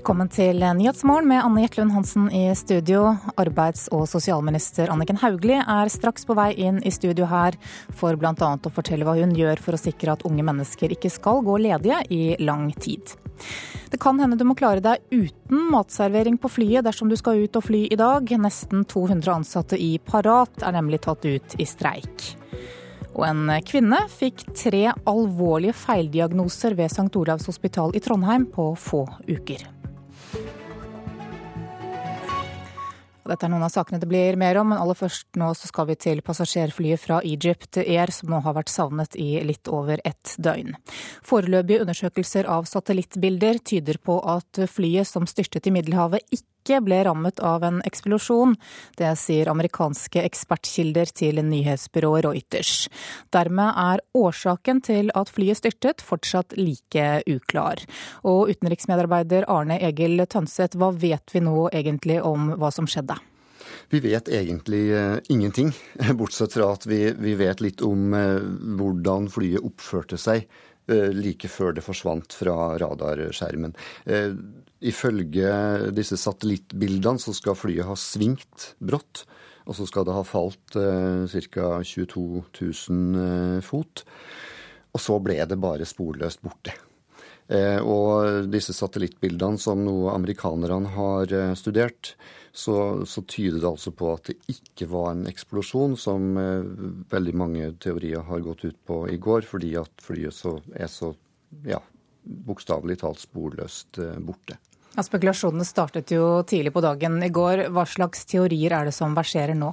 Velkommen til Nyhetsmorgen med Anne Jetlund Hansen i studio. Arbeids- og sosialminister Anniken Hauglie er straks på vei inn i studio her for bl.a. å fortelle hva hun gjør for å sikre at unge mennesker ikke skal gå ledige i lang tid. Det kan hende du må klare deg uten matservering på flyet dersom du skal ut og fly i dag. Nesten 200 ansatte i Parat er nemlig tatt ut i streik. Og en kvinne fikk tre alvorlige feildiagnoser ved St. Olavs hospital i Trondheim på få uker. Dette er noen av sakene det blir mer om, men aller først nå så skal vi til passasjerflyet fra Egypt Air, som nå har vært savnet i litt over ett døgn. Foreløpige undersøkelser av satellittbilder tyder på at flyet som styrtet i Middelhavet, ikke ikke ble rammet av en eksplosjon. Det sier amerikanske ekspertkilder til nyhetsbyrået Reuters. Dermed er årsaken til at flyet styrtet fortsatt like uklar. Og utenriksmedarbeider Arne Egil Tønseth, hva vet vi nå egentlig om hva som skjedde? Vi vet egentlig uh, ingenting, bortsett fra at vi, vi vet litt om uh, hvordan flyet oppførte seg uh, like før det forsvant fra radarskjermen. Ifølge disse satellittbildene så skal flyet ha svingt brått. Og så skal det ha falt eh, ca. 22 000 fot. Og så ble det bare sporløst borte. Eh, og disse satellittbildene som noe amerikanerne har eh, studert, så, så, tyder det altså på at det ikke var en eksplosjon, som eh, veldig mange teorier har gått ut på i går, fordi at flyet så, er så ja, bokstavelig talt sporløst borte. Ja, spekulasjonene startet jo tidlig på dagen i går. Hva slags teorier er det som verserer nå?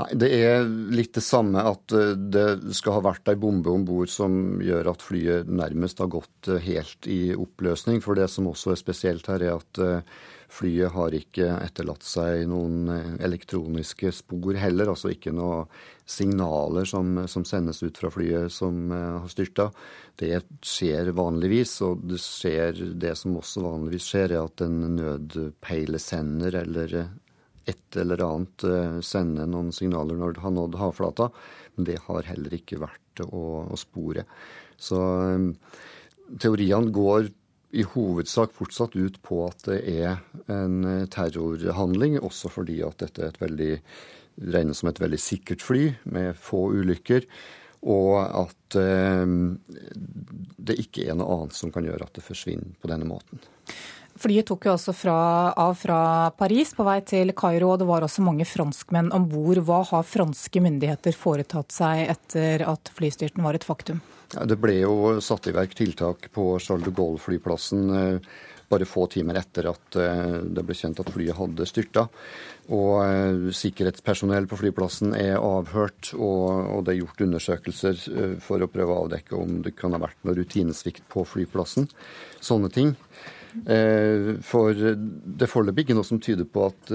Nei, Det er litt det samme at eh, det skal ha vært ei bombe om bord som gjør at flyet nærmest har gått eh, helt i oppløsning. For det som også er spesielt her, er at eh, flyet har ikke etterlatt seg noen elektroniske spor heller. Altså ikke noen signaler som, som sendes ut fra flyet som har styrta. Det skjer vanligvis, og det skjer det som også vanligvis skjer, er at en nødpeilesender eller et eller annet eh, sender noen signaler når det har nådd havflata. Men det har heller ikke vært å, å spore. Så teoriene går i hovedsak fortsatt ut på at det er en terrorhandling, også fordi at dette er veldig, regnes som et veldig sikkert fly med få ulykker og at eh, det ikke er noe annet som kan gjøre at det forsvinner på denne måten. Flyet tok jo også fra, av fra Paris på vei til Kairo, og det var også mange franskmenn om bord. Hva har franske myndigheter foretatt seg etter at flystyrten var et faktum? Ja, det ble jo satt i verk tiltak på Charles de Gaulle-flyplassen eh, bare få timer etter at eh, det ble kjent at flyet hadde styrta. Og eh, sikkerhetspersonell på flyplassen er avhørt, og, det er gjort undersøkelser for å prøve å avdekke om det kan ha vært noe rutinesvikt på flyplassen. Sånne ting. For det er foreløpig ikke noe som tyder på at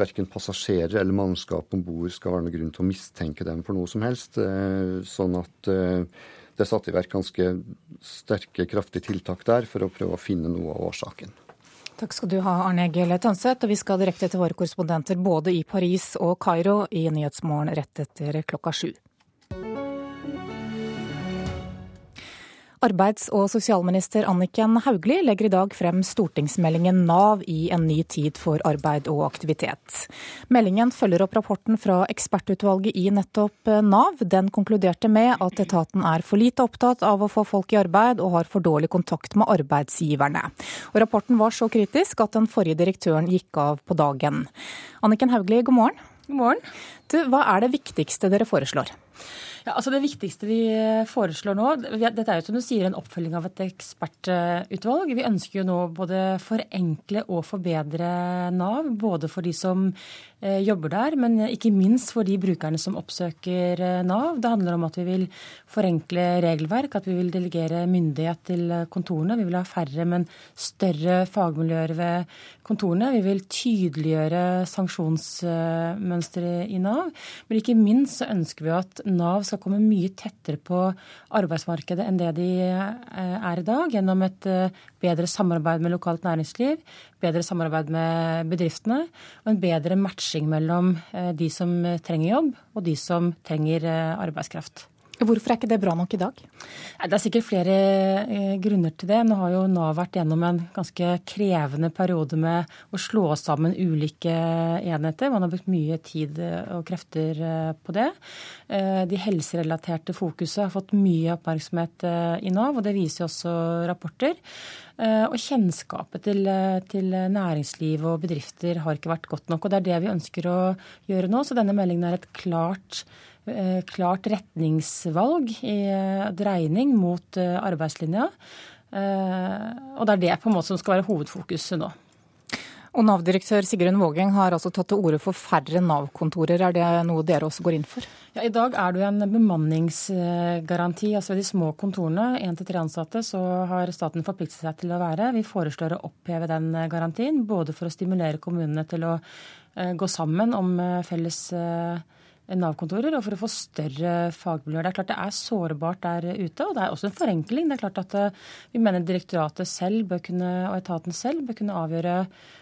verken passasjerer eller mannskap om bord skal være noen grunn til å mistenke dem for noe som helst. Sånn at det er satt i verk ganske sterke, kraftige tiltak der for å prøve å finne noe av årsaken. Takk skal du ha, Arne Egil Tønseth. Og vi skal direkte til våre korrespondenter både i Paris og Kairo i Nyhetsmorgen rett etter klokka sju. Arbeids- og sosialminister Anniken Hauglie legger i dag frem stortingsmeldingen Nav i en ny tid for arbeid og aktivitet. Meldingen følger opp rapporten fra ekspertutvalget i nettopp Nav. Den konkluderte med at etaten er for lite opptatt av å få folk i arbeid og har for dårlig kontakt med arbeidsgiverne. Og rapporten var så kritisk at den forrige direktøren gikk av på dagen. Anniken Hauglie, god morgen. God morgen. Du, hva er det viktigste dere foreslår? Ja, altså Det viktigste vi eh, foreslår nå, dette er jo som du sier en oppfølging av et ekspertutvalg. Vi ønsker jo nå både forenkle og forbedre Nav. Både for de som jobber der, men ikke minst for de brukerne som oppsøker eh, Nav. Det handler om at vi vil forenkle regelverk, at vi vil delegere myndighet til kontorene. Vi vil ha færre, men større fagmiljøer ved kontorene. Vi vil tydeliggjøre sanksjonsmønsteret i Nav. Men ikke minst så ønsker vi at Nav skal komme mye tettere på arbeidsmarkedet enn det de eh, er i dag, gjennom et eh, bedre samarbeid med lokalt næringsliv, bedre samarbeid med bedriftene og en bedre matching mellom eh, de som trenger jobb og de som trenger arbeidskraft. Hvorfor er ikke det bra nok i dag? Det er sikkert flere eh, grunner til det. Nå har jo Nav vært gjennom en ganske krevende periode med å slå sammen ulike enheter. Man har brukt mye tid eh, og krefter eh, på det. De helserelaterte fokuset har fått mye oppmerksomhet i Nav, og det viser jo også rapporter. Og kjennskapet til, til, næringsliv og bedrifter har ikke vært godt nok. og Det er det vi ønsker å gjøre nå. Så denne meldingen er et klart Eh, klart retningsvalg i eh, dreining mot eh, arbeidslinja. Og det er det på en måte som skal være hovedfokuset nå. Og Nav-direktør Sigrun Vågeng har altså tatt til orde for færre Nav-kontorer. Er det noe dere også går inn for? Ja, I dag er det jo en bemanningsgaranti. altså Ved de små kontorene, én til tre ansatte, så har staten forpliktet seg til å være. Vi foreslår å oppheve den garantien, både for å stimulere kommunene til å gå sammen om felles Nav-kontorer, og for å få større fagmiljøer. Det er klart det er sårbart der ute, og det er også en forenkling. Det er klart at eh, Vi mener direktoratet selv bør kunne, og etaten selv bør kunne avgjøre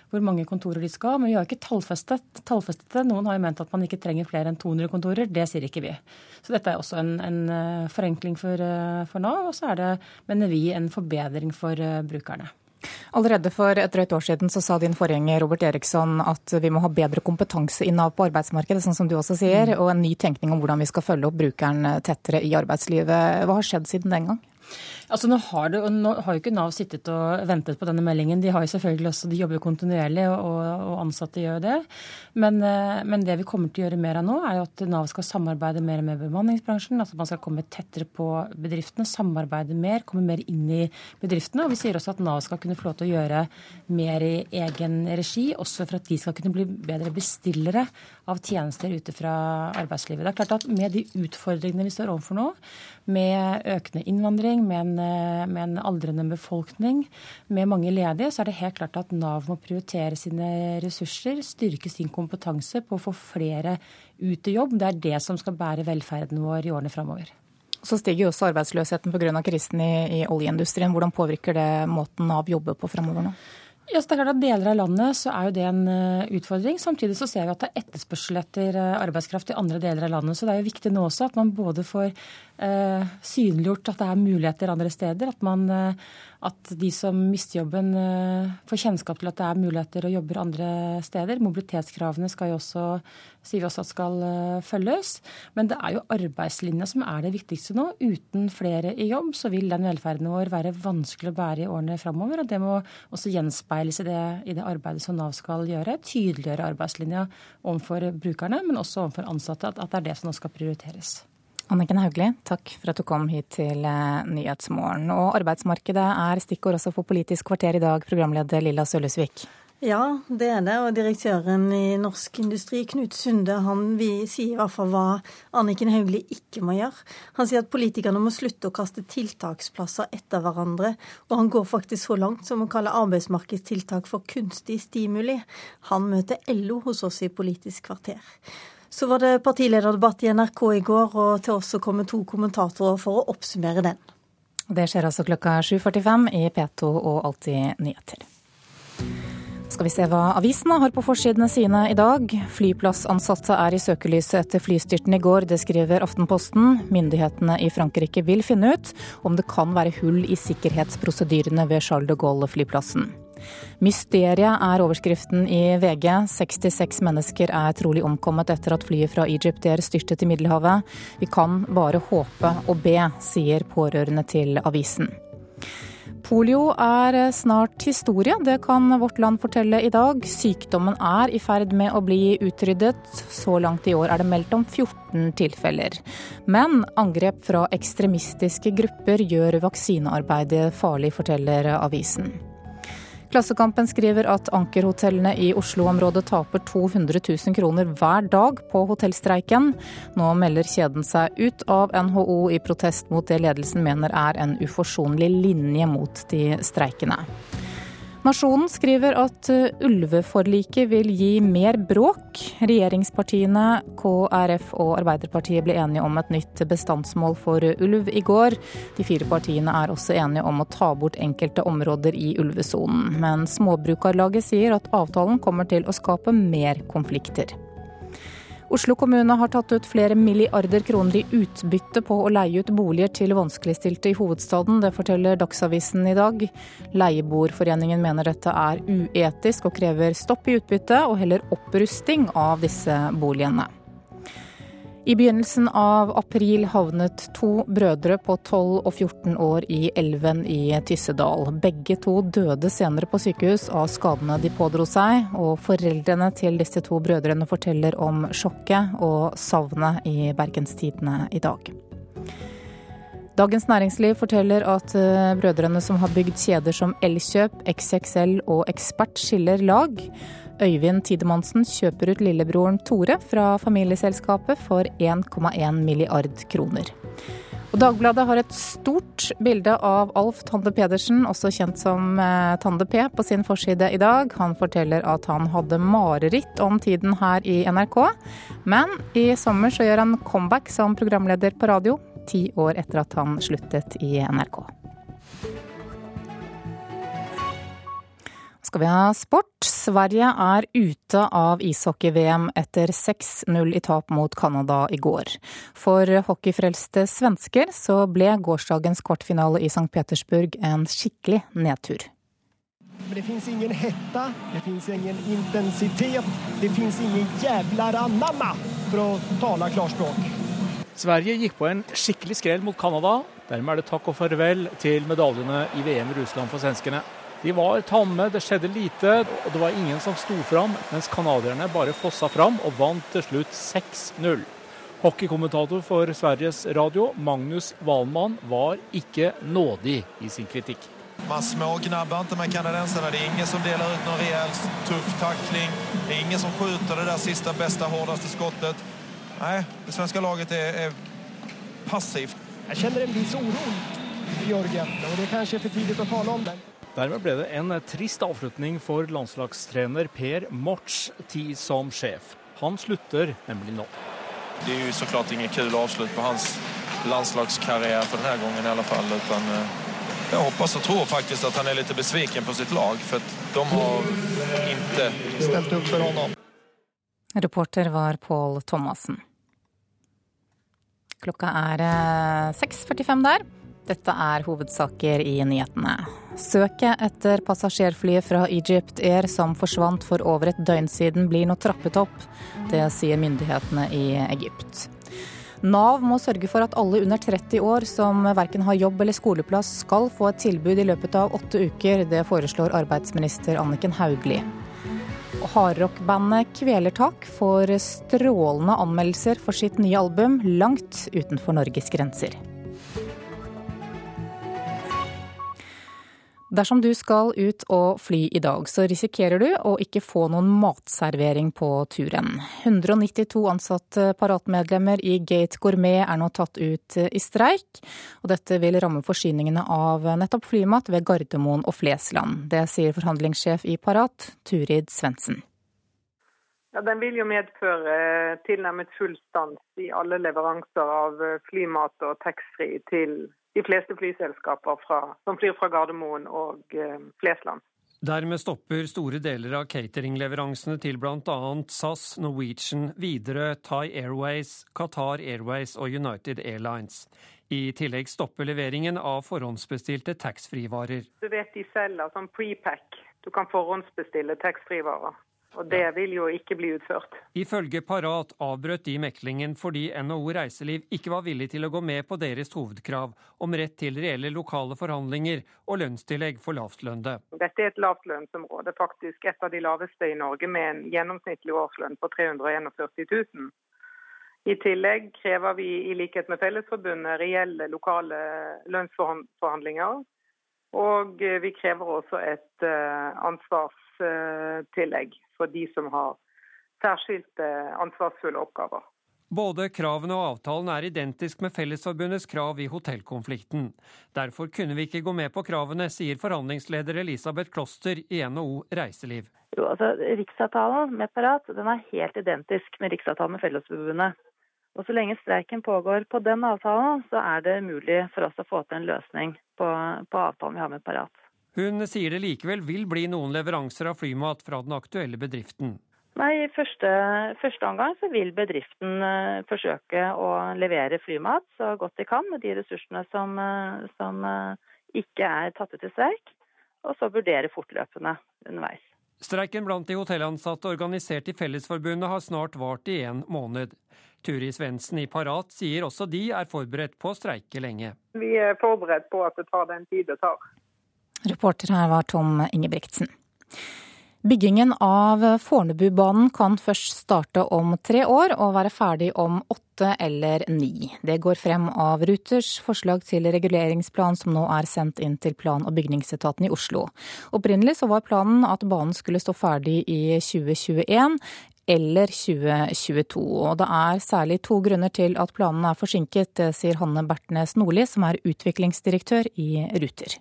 hvor mange kontorer de skal ha. Men vi har ikke tallfestet, tallfestet det. Noen har jo ment at man ikke trenger flere enn 200 kontorer. Det sier ikke vi. Så dette er også en, en eh, forenkling for, eh, for Nav, og så er det, mener vi, en forbedring for brukerne. Allerede for et drøyt år siden så sa din forgjenger Robert Eriksson at vi må ha bedre kompetanse i Nav på arbeidsmarkedet, sånn som du også sier, mm. og en ny tenkning om hvordan vi skal følge opp brukeren tettere i arbeidslivet. Hva har skjedd siden den gang? Altså nå har, det, nå har, jo ikke Nav sittet og ventet på denne meldingen. De har jo selvfølgelig også, de jobber jo kontinuerlig, og, og ansatte gjør det. Men, eh, men, det vi kommer til å gjøre mer av nå, er jo at Nav skal samarbeide mer med bemanningsbransjen. altså man skal komme tettere på bedriftene, samarbeide mer, komme mer inn i bedriftene. Og vi sier også at Nav skal kunne få lov til å gjøre mer i egen regi, også for at de skal kunne bli bedre bestillere av tjenester ute fra arbeidslivet. Det er klart at Med de utfordringene vi står overfor nå, med økende innvandring, med en, med en, aldrende befolkning, med mange ledige, så er det helt klart at Nav må prioritere sine ressurser, styrke sin kompetanse på å få flere ut i jobb. Det er det som skal bære velferden vår i årene framover. Så stiger jo også arbeidsløsheten pga. krisen i, i oljeindustrien. Hvordan påvirker det måten Nav jobber på framover nå? Ja, så det er klart at Deler av landet så er jo det en eh, utfordring. Samtidig så ser vi at det er etterspørsel etter eh, arbeidskraft i andre deler av landet. Så det er jo viktig nå også at man både får eh, synliggjort at det er muligheter andre steder. At, man, eh, at de som mister jobben eh, får kjennskap til at det er muligheter og jobber andre steder. Mobilitetskravene skal jo også, sier vi også at skal eh, følges. Men det er jo arbeidslinja som er det viktigste nå. Uten flere i jobb så vil den velferden vår være vanskelig å bære i årene framover. Og det må også gjenspeiles i det, i det arbeidet som Nav skal gjøre. Tydeliggjøre arbeidslinja overfor brukerne, men også overfor ansatte. At, at det er det som nå skal prioriteres. Anniken Hauglie, takk for at du kom hit til eh, Nyhetsmorgen. Og arbeidsmarkedet er stikkord også for Politisk kvarter i dag, programleder Lilla Sølhusvik. Ja, det er det. Og direktøren i Norsk Industri, Knut Sunde, han vil, sier i hvert fall hva Anniken Hauglie ikke må gjøre. Han sier at politikerne må slutte å kaste tiltaksplasser etter hverandre. Og han går faktisk så langt som å kalle arbeidsmarkedstiltak for kunstig stimuli. Han møter LO hos oss i Politisk kvarter. Så var det partilederdebatt i NRK i går, og til oss så kommer to kommentatorer for å oppsummere den. Det skjer altså klokka 7.45 i P2 og Alltid nyheter. Skal vi se hva avisene har på forsidene sine i dag. Flyplassansatte er i søkelyset etter flystyrten i går, det skriver Aftenposten. Myndighetene i Frankrike vil finne ut om det kan være hull i sikkerhetsprosedyrene ved Charles de Gaulle-flyplassen. Mysteriet er overskriften i VG. 66 mennesker er trolig omkommet etter at flyet fra Egypt Air styrtet i Middelhavet. Vi kan bare håpe og be, sier pårørende til avisen. Polio er snart historie, det kan Vårt Land fortelle i dag. Sykdommen er i ferd med å bli utryddet. Så langt i år er det meldt om 14 tilfeller. Men angrep fra ekstremistiske grupper gjør vaksinearbeidet farlig, forteller avisen. Klassekampen skriver at ankerhotellene i Oslo-området taper 200 000 kroner hver dag på hotellstreiken. Nå melder kjeden seg ut av NHO i protest mot det ledelsen mener er en uforsonlig linje mot de streikende. Nasjonen skriver at uh, ulveforliket vil gi mer bråk. Regjeringspartiene, KrF og Arbeiderpartiet ble enige om et nytt bestandsmål for ulv i går. De fire partiene er også enige om å ta bort enkelte områder i ulvesonen. Men Småbrukarlaget sier at avtalen kommer til å skape mer konflikter. Oslo kommune har tatt ut flere milliarder kroner i utbytte på å leie ut boliger til vanskeligstilte i hovedstaden. Det forteller Dagsavisen i dag. Leieboerforeningen mener dette er uetisk og krever stopp i utbytte og heller opprusting av disse boligene. I begynnelsen av april havnet to brødre på 12 og 14 år i elven i Tyssedal. Begge to døde senere på sykehus av skadene de pådro seg, og foreldrene til disse to brødrene forteller om sjokket og savnet i Bergenstidene i dag. Dagens Næringsliv forteller at eh, brødrene som har bygd kjeder som Elkjøp, XXL og Ekspert, skiller lag. Øyvind Tidemansen kjøper ut lillebroren Tore fra familieselskapet for 1,1 milliard kroner. Og Dagbladet har et stort bilde av Alf Tande Pedersen, også kjent som eh, Tande P, på sin forside i dag. Han forteller at han hadde mareritt om tiden her i NRK. Men i sommer så gjør han comeback som programleder på radio, ti år etter at han sluttet i NRK. Skal vi ha sport. Sverige er ute av ishockey-VM etter 6-0 i tap mot Canada i går. For hockeyfrelste svensker så ble gårsdagens kvartfinale i St. Petersburg en skikkelig nedtur. Det fins ingen hetta, det fins ingen intensitet, det fins ingen jævlar anamma, for å tale klarspråk. Sverige gikk på en skikkelig skrell mot Canada. Dermed er det takk og farvel til medaljene i VM i Russland for svenskene. De var tamme, det skjedde lite, og det var ingen som sto fram, mens canadierne bare fossa fram og vant til slutt 6-0. Hockeykommentator for Sveriges Radio, Magnus Wahlmann, var ikke nådig i sin kritikk. Man smågnabber ikke med canadenserne. Det er ingen som deler ut noen reell tøff takling. Det er ingen som skyter det der siste, beste, hardeste skottet. Nei, det svenske laget er, er passivt. Jeg kjenner en viss uro, Jørgen, og det er kanskje for tidlig å tale om det. Dermed ble det en trist avslutning for landslagstrener Per Morts tid som sjef. Han slutter nemlig nå. Det er jo så klart ingen kul avslutt på hans landslagskarriere for denne gangen i alle fall. Utan, eh, jeg håper og tror faktisk at han er litt besviken på sitt lag, for de har ikke stilt opp for ham. Reporter var Pål Thomassen. Klokka er 6.45 eh, der. Dette er hovedsaker i nyhetene. Søket etter passasjerflyet fra Egypt Air som forsvant for over et døgn siden, blir nå trappet opp. Det sier myndighetene i Egypt. Nav må sørge for at alle under 30 år som verken har jobb eller skoleplass, skal få et tilbud i løpet av åtte uker. Det foreslår arbeidsminister Anniken Hauglie. Hardrockbandet Kvelertak får strålende anmeldelser for sitt nye album langt utenfor Norges grenser. Dersom du skal ut og fly i dag, så risikerer du å ikke få noen matservering på turen. 192 ansatte paratmedlemmer i Gate Gourmet er nå tatt ut i streik. og Dette vil ramme forsyningene av nettopp flymat ved Gardermoen og Flesland. Det sier forhandlingssjef i Parat, Turid Svendsen. Ja, den vil jo medføre tilnærmet full stans i alle leveranser av flymat og taxfree til de fleste flyselskaper fra, som flyr fra Gardermoen og eh, Flesland. Dermed stopper store deler av cateringleveransene til bl.a. SAS, Norwegian, Widerøe, Thai Airways, Qatar Airways og United Airlines. I tillegg stopper leveringen av forhåndsbestilte taxfree-varer. Du vet de selger som prepack. Du kan forhåndsbestille taxfree-varer. Og det vil jo ikke bli utført. Ifølge Parat avbrøt de meklingen fordi NHO Reiseliv ikke var villig til å gå med på deres hovedkrav om rett til reelle lokale forhandlinger og lønnstillegg for lavtlønte. Dette er et lavtlønnsområde, faktisk et av de laveste i Norge, med en gjennomsnittlig årslønn på 341 000. I tillegg krever vi i likhet med Fellesforbundet reelle lokale lønnsforhandlinger. Og vi krever også et eh, ansvarstillegg for de som har særskilt ansvarsfulle oppgaver. Både kravene og avtalen er identisk med Fellesforbundets krav i hotellkonflikten. Derfor kunne vi ikke gå med på kravene, sier forhandlingsleder Elisabeth Kloster i NHO Reiseliv. Jo, altså Riksavtalen med Parat den er helt identisk med riksavtalen med Fellesforbundet. Og Så lenge streiken pågår på den avtalen, så er det mulig for oss å få til en løsning på, på avtalen vi har med Parat. Hun sier det likevel vil bli noen leveranser av flymat fra den aktuelle bedriften. Nei, I første, første omgang så vil bedriften uh, forsøke å levere flymat så godt de kan med de ressursene som, uh, som uh, ikke er tatt ut i streik, og så vurdere fortløpende underveis. Streiken blant de hotellansatte organisert i Fellesforbundet har snart vart i en måned. Turi Svendsen i Parat sier også de er forberedt på å streike lenge. Vi er forberedt på at det tar den tid det tar. Reporter her var Tom Ingebrigtsen. Byggingen av Fornebubanen kan først starte om tre år og være ferdig om åtte eller ni. Det går frem av Ruters forslag til reguleringsplan som nå er sendt inn til plan- og bygningsetaten i Oslo. Opprinnelig så var planen at banen skulle stå ferdig i 2021 eller 2022. Og det er særlig to grunner til at planen er forsinket, sier Hanne Bertnes Nordli, som er utviklingsdirektør i Ruter.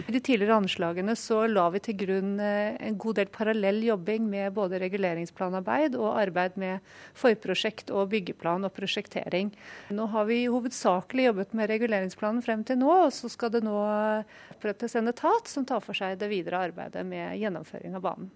I de tidligere anslagene så la vi til grunn eh, en god del parallell jobbing med både reguleringsplanarbeid og arbeid med forprosjekt og byggeplan og prosjektering. Nå har vi hovedsakelig jobbet med reguleringsplanen frem til nå, og så skal det nå opprettes en etat som tar for seg det videre arbeidet med gjennomføring av banen.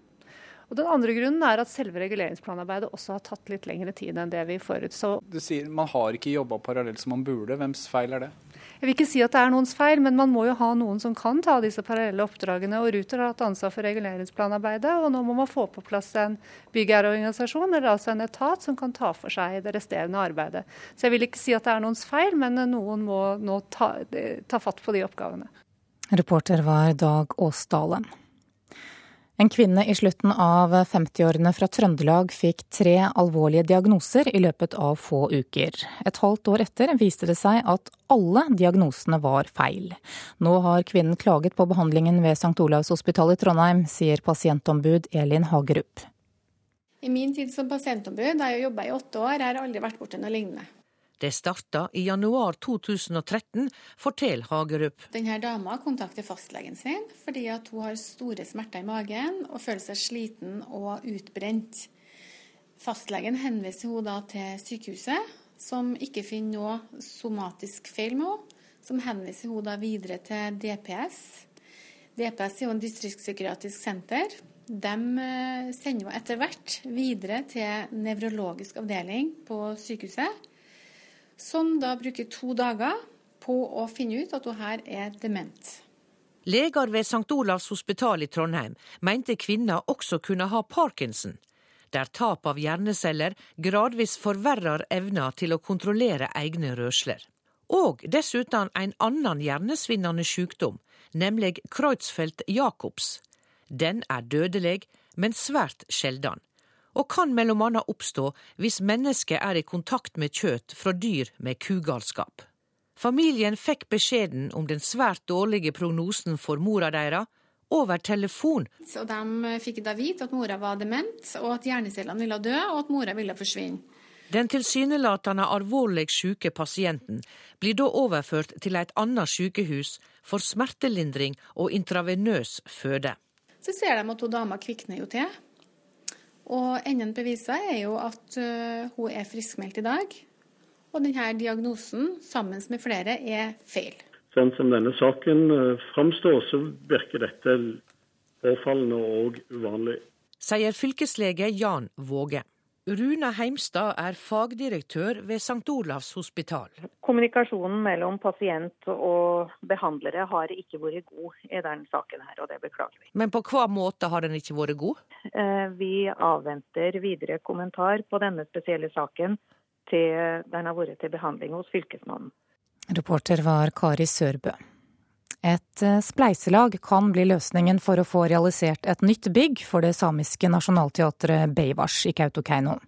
Og Den andre grunnen er at selve reguleringsplanarbeidet også har tatt litt lengre tid enn det vi forutså. Du sier man har ikke jobba parallelt som man burde. Hvems feil er det? Jeg vil ikke si at det er noens feil, men man må jo ha noen som kan ta disse parallelle oppdragene. og Ruter har hatt ansvar for reguleringsplanarbeidet, og nå må man få på plass en byggherreorganisasjon, eller altså en etat som kan ta for seg det resterende arbeidet. Så jeg vil ikke si at det er noens feil, men noen må nå ta, ta fatt på de oppgavene. Reporter var Dag Åsdalen. En kvinne i slutten av 50-årene fra Trøndelag fikk tre alvorlige diagnoser i løpet av få uker. Et halvt år etter viste det seg at alle diagnosene var feil. Nå har kvinnen klaget på behandlingen ved St. Olavs hospital i Trondheim, sier pasientombud Elin Hagerup. I min tid som pasientombud, da jeg jobba i åtte år, har jeg aldri vært borti noe lignende. Det starta i januar 2013, forteller Hagerup. Denne dama kontakter fastlegen sin fordi hun har store smerter i magen og føler seg sliten og utbrent. Fastlegen henviser hun da til sykehuset, som ikke finner noe somatisk feil med henne. Som henviser hun da videre til DPS. DPS er jo en distriktspsykiatrisk senter. De eh, sender henne etter hvert videre til nevrologisk avdeling på sykehuset som da bruker to dager på å finne ut at hun her er dement. Leger ved St. Olavs hospital i Trondheim mente kvinna også kunne ha parkinson, der tap av hjerneceller gradvis forverrer evna til å kontrollere egne rørsler. Og dessuten en annen hjernesvinnende sykdom, nemlig Kreutzfeldt-Jacobs. Den er dødelig, men svært sjelden og kan mellom annet oppstå hvis mennesket er i kontakt med kjøtt fra dyr med kugalskap. Familien fikk beskjeden om den svært dårlige prognosen for mora deres over telefon. Så De fikk da vite at mora var dement, og at hjernecellene ville dø, og at mora ville forsvinne. Den tilsynelatende alvorlig syke pasienten blir da overført til et annet sykehus for smertelindring og intravenøs føde. Så ser de at dama kvikner jo til. Og enden på visa er jo at uh, hun er friskmeldt i dag. Og denne diagnosen, sammen med flere, er feil. Sånn som denne saken uh, framstår, så virker dette påfallende og uvanlig. Sier fylkeslege Jan Våge. Runa Heimstad er fagdirektør ved St. Olavs hospital. Kommunikasjonen mellom pasient og behandlere har ikke vært god i denne saken, her, og det beklager vi. Men på hva måte har den ikke vært god? Eh, vi avventer videre kommentar på denne spesielle saken til den har vært til behandling hos Fylkesmannen. Reporter var Kari Sørbø. Et eh, spleiselag kan bli løsningen for å få realisert et nytt bygg for det samiske nasjonalteatret Beivars i Kautokeino.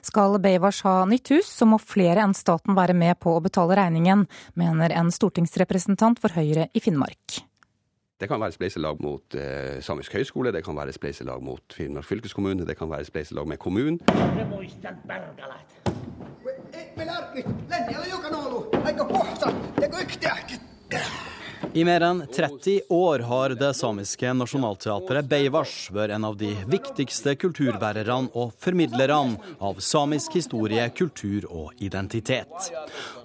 Skal Beivars ha nytt hus, så må flere enn staten være med på å betale regningen, mener en stortingsrepresentant for Høyre i Finnmark. Det kan være spleiselag mot eh, Samisk høgskole, det kan være spleiselag mot Finnmark fylkeskommune, det kan være spleiselag med kommunen. I mer enn 30 år har det samiske nasjonalteatret Beivars vært en av de viktigste kulturbærerne og formidlerne av samisk historie, kultur og identitet.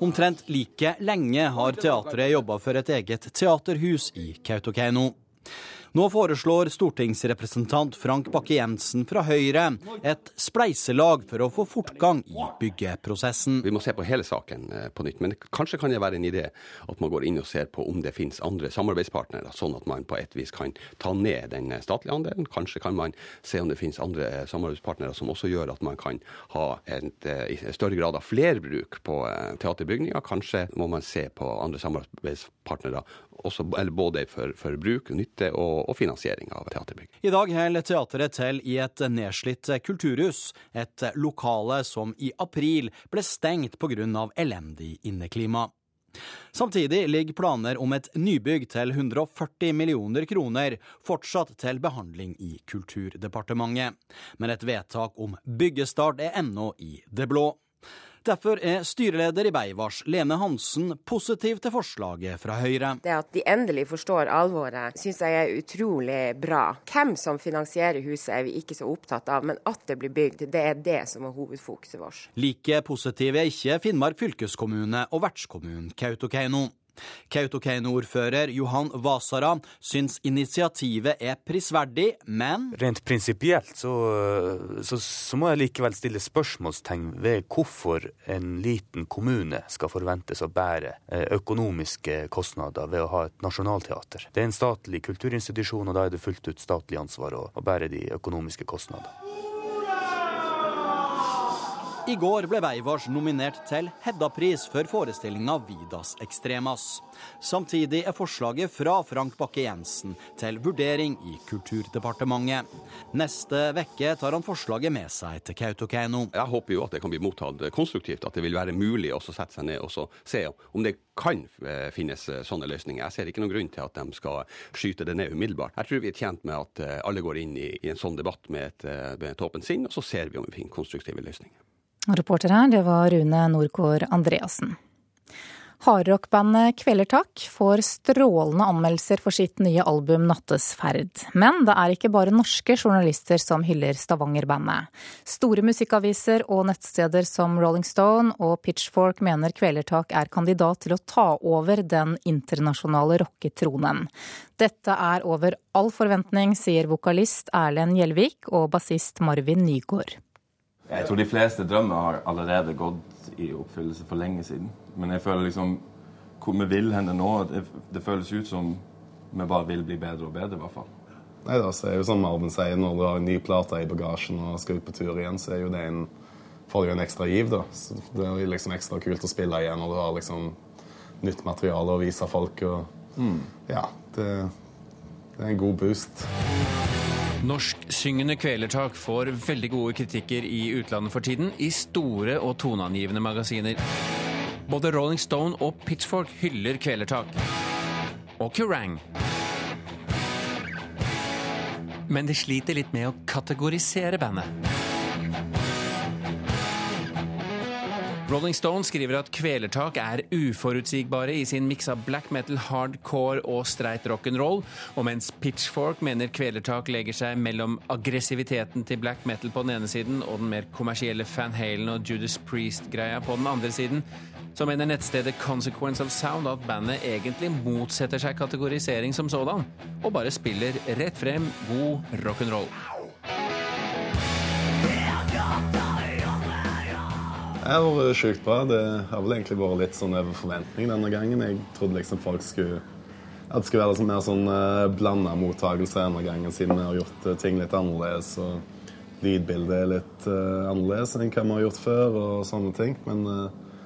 Omtrent like lenge har teatret jobba for et eget teaterhus i Kautokeino. Nå foreslår stortingsrepresentant Frank Bakke-Jensen fra Høyre et spleiselag for å få fortgang i byggeprosessen. Vi må se på hele saken eh, på nytt, men kanskje kan det være en idé at man går inn og ser på om det finnes andre samarbeidspartnere, sånn at man på et vis kan ta ned den statlige andelen. Kanskje kan man se om det finnes andre eh, samarbeidspartnere som også gjør at man kan ha et, eh, i større grad av flerbruk på teaterbygninger. Kanskje må man se på andre samarbeidspartnere også, både for, for, bruk, nytte og, og, finansiering av teaterbygg. I dag holder teateret til i et nedslitt kulturhus, et lokale som i april ble stengt pga. elendig inneklima. Samtidig ligger planer om et nybygg til 140 millioner kroner fortsatt til behandling i Kulturdepartementet. Men et vedtak om byggestart er ennå i det blå. Derfor er styreleder i Beivars, Lene Hansen, positiv til forslaget fra Høyre. Det at de endelig forstår alvoret, syns jeg er utrolig bra. Hvem som finansierer huset er vi ikke så opptatt av, men at det blir bygd, det er det som er hovedfokuset vårt. Like positive er ikke Finnmark fylkeskommune og vertskommunen Kautokeino. Kautokeino-ordfører Johan Vasara syns initiativet er prisverdig, men Rent prinsipielt så, så, så, må jeg likevel stille spørsmålstegn ved hvorfor en liten kommune skal forventes å bære eh, økonomiske kostnader ved å ha et nasjonalteater. Det er en statlig kulturinstitusjon, og da er det fullt ut statlig ansvar å, å bære de økonomiske kostnadene. I går ble Veivars nominert til Hedda-pris for forestillinga Vidas Extremas. Samtidig er forslaget fra Frank Bakke-Jensen til vurdering i Kulturdepartementet. Neste vekke tar han forslaget med seg til Kautokeino. Jeg håper jo at det kan bli mottatt konstruktivt, at det vil være mulig å sette seg ned og se om det kan eh, finnes eh, sånne løsninger. Jeg ser ikke noen grunn til at de skal skyte det ned umiddelbart. Jeg tror vi er tjent med at eh, alle går inn i, i en sånn debatt med et, med et åpent sinn, og så ser vi om vi finner konstruktive løsninger. Reporter her, det var Rune Nordgård Andreassen. Hardrockbandet Kvelertak får strålende anmeldelser for sitt nye album 'Nattesferd'. Men det er ikke bare norske journalister som hyller Stavanger-bandet. Store musikkaviser og nettsteder som Rolling Stone og Pitchfork mener Kvelertak er kandidat til å ta over den internasjonale rocketronen. Dette er over all forventning, sier vokalist Erlend Gjelvik og bassist Marvin Nygaard. Jeg tror de fleste drømmer har allerede gått i oppfyllelse for lenge siden. Men jeg føler liksom hvor vi vil henne nå, det, det, føles ut som vi bare vil bli bedre og bedre, i hvert fall. Nei da, så er jo som Marvin sier, når du har en ny plate i bagasjen og skal ut på tur igjen, så er jo det en får jo en ekstra giv, da. Så det er liksom ekstra kult å spille igjen når du har liksom nytt materiale å vise folk. Og mm. ja, det, det er en god boost. Norsksyngende kvelertak får veldig gode kritikker i utlandet for tiden, i store og toneangivende magasiner. Både Rolling Stone og Pitchfork hyller kvelertak. Og Kerrang! Men de sliter litt med å kategorisere bandet. Rolling Stone skriver at Kvelertak er uforutsigbare i sin miks av black metal, hardcore og streit rock'n'roll, og mens Pitchfork mener Kvelertak legger seg mellom aggressiviteten til black metal på den ene siden og den mer kommersielle Van Halen og Judas Priest-greia på den andre siden, så mener nettstedet Consequence of Sound at bandet egentlig motsetter seg kategorisering som sådan, og bare spiller rett frem god rock'n'roll. Det har vært sjukt bra. Det har vel egentlig vært litt sånn over forventning denne gangen. Jeg trodde liksom folk skulle at det skulle være sånn mer sånn uh, blanda mottakelse denne gangen, siden vi har gjort uh, ting litt annerledes. Og lydbildet er litt uh, annerledes enn hva vi har gjort før, og sånne ting. Men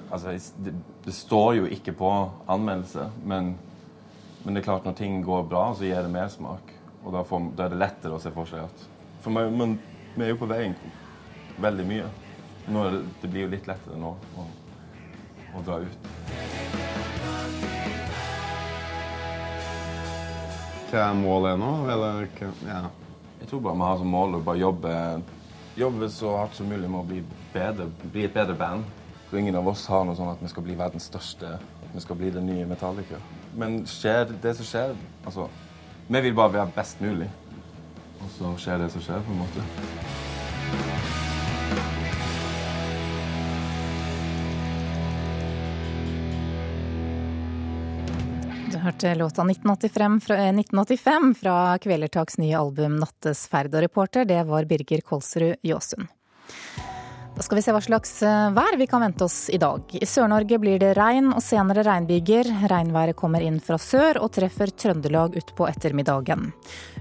Altså, det, det, står jo ikke på anmeldelse, men, men, det er klart når ting går bra, så gir det mersmak. Og da, får, da, er det lettere å se for seg at For meg, men, vi er jo på veien veldig mye. Det, det, blir jo litt lettere nå å, å dra ut. Hva er målet nå, eller hva ja. Jeg tror bare vi har som mål å bare jobbe, jobbe så hardt som mulig med å bli bedre, bli et bedre band. For ingen av oss har noe sånn at vi skal bli verdens største, at vi skal bli den nye Metallica. Men skjer det som skjer Altså, vi vil bare være best mulig. Og så skjer det som skjer, på en måte. Hørte låta 1985 fra, 1985 fra Kvelertaks nye album 'Nattesferd', og reporter det var Birger Kolsrud Jåsund. Da skal vi se hva slags eh, vær vi kan vente oss i dag. I Sør-Norge blir det regn og senere regnbyger. Regnværet kommer inn fra sør og treffer Trøndelag utpå ettermiddagen.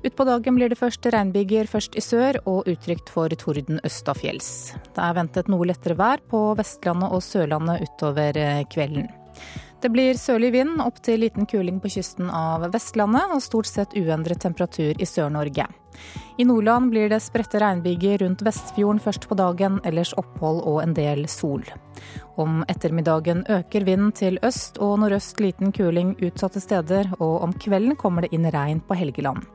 Utpå dagen blir det først regnbyger først i sør og utrygt for torden østafjells. Det er ventet noe lettere vær på Vestlandet og Sørlandet utover eh, kvelden. Det blir sørlig vind, opp til liten kuling på kysten av Vestlandet og stort sett uendret temperatur i Sør-Norge. I Nordland blir det spredte regnbyger rundt Vestfjorden først på dagen, ellers opphold og en del sol. Om ettermiddagen øker vinden til øst og nordøst liten kuling utsatte steder, og om kvelden kommer det inn regn på Helgeland.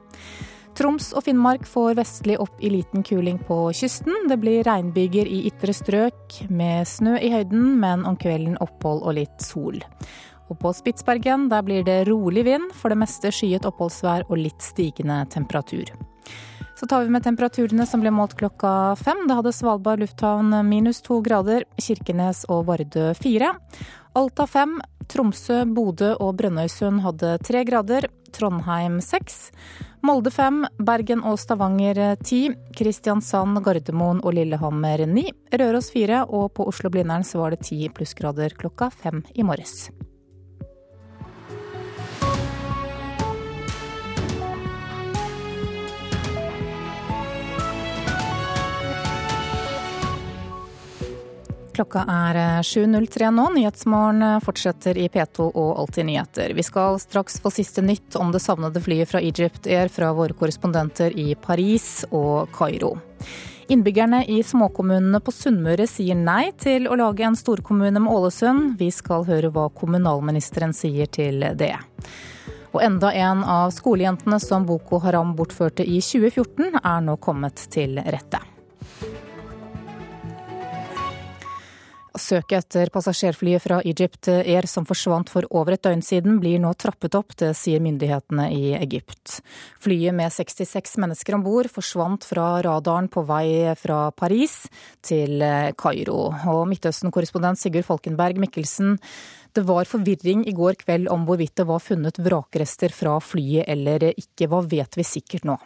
Troms og Finnmark får vestlig opp i liten kuling på kysten. Det blir regnbyger i ytre strøk med snø i høyden, men om kvelden opphold og litt sol. Og på Spitsbergen der blir det rolig vind, for det meste skyet oppholdsvær og litt stigende temperatur. Så tar vi med temperaturene som ble målt klokka fem. Da hadde Svalbard lufthavn minus to grader, Kirkenes og Vardø fire. Alta fem, Tromsø, Bodø og Brønnøysund hadde tre grader, Trondheim seks. Molde fem, Bergen og Stavanger ti, Kristiansand, Gardermoen og Lillehammer ni, Røros fire, og på Oslo-Blindern var det ti plussgrader klokka fem i morges. Klokka er 7.03 nå. Nyhetsmorgen fortsetter i P2 og Alltid nyheter. Vi skal straks få siste nytt om det savnede flyet fra Egypt Air fra våre korrespondenter i Paris og Kairo. Innbyggerne i småkommunene på Sunnmøre sier nei til å lage en storkommune med Ålesund. Vi skal høre hva kommunalministeren sier til det. Og enda en av skolejentene som Boko Haram bortførte i 2014, er nå kommet til rette. Søket etter passasjerflyet fra Egypt Air som forsvant for over et døgn siden, blir nå trappet opp, det sier myndighetene i Egypt. Flyet med 66 mennesker om bord forsvant fra radaren på vei fra Paris til Kairo. Og Midtøsten-korrespondent Sigurd Falkenberg Mikkelsen, det var forvirring i går kveld om hvorvidt det var funnet vrakrester fra flyet eller ikke. Hva vet vi sikkert nå?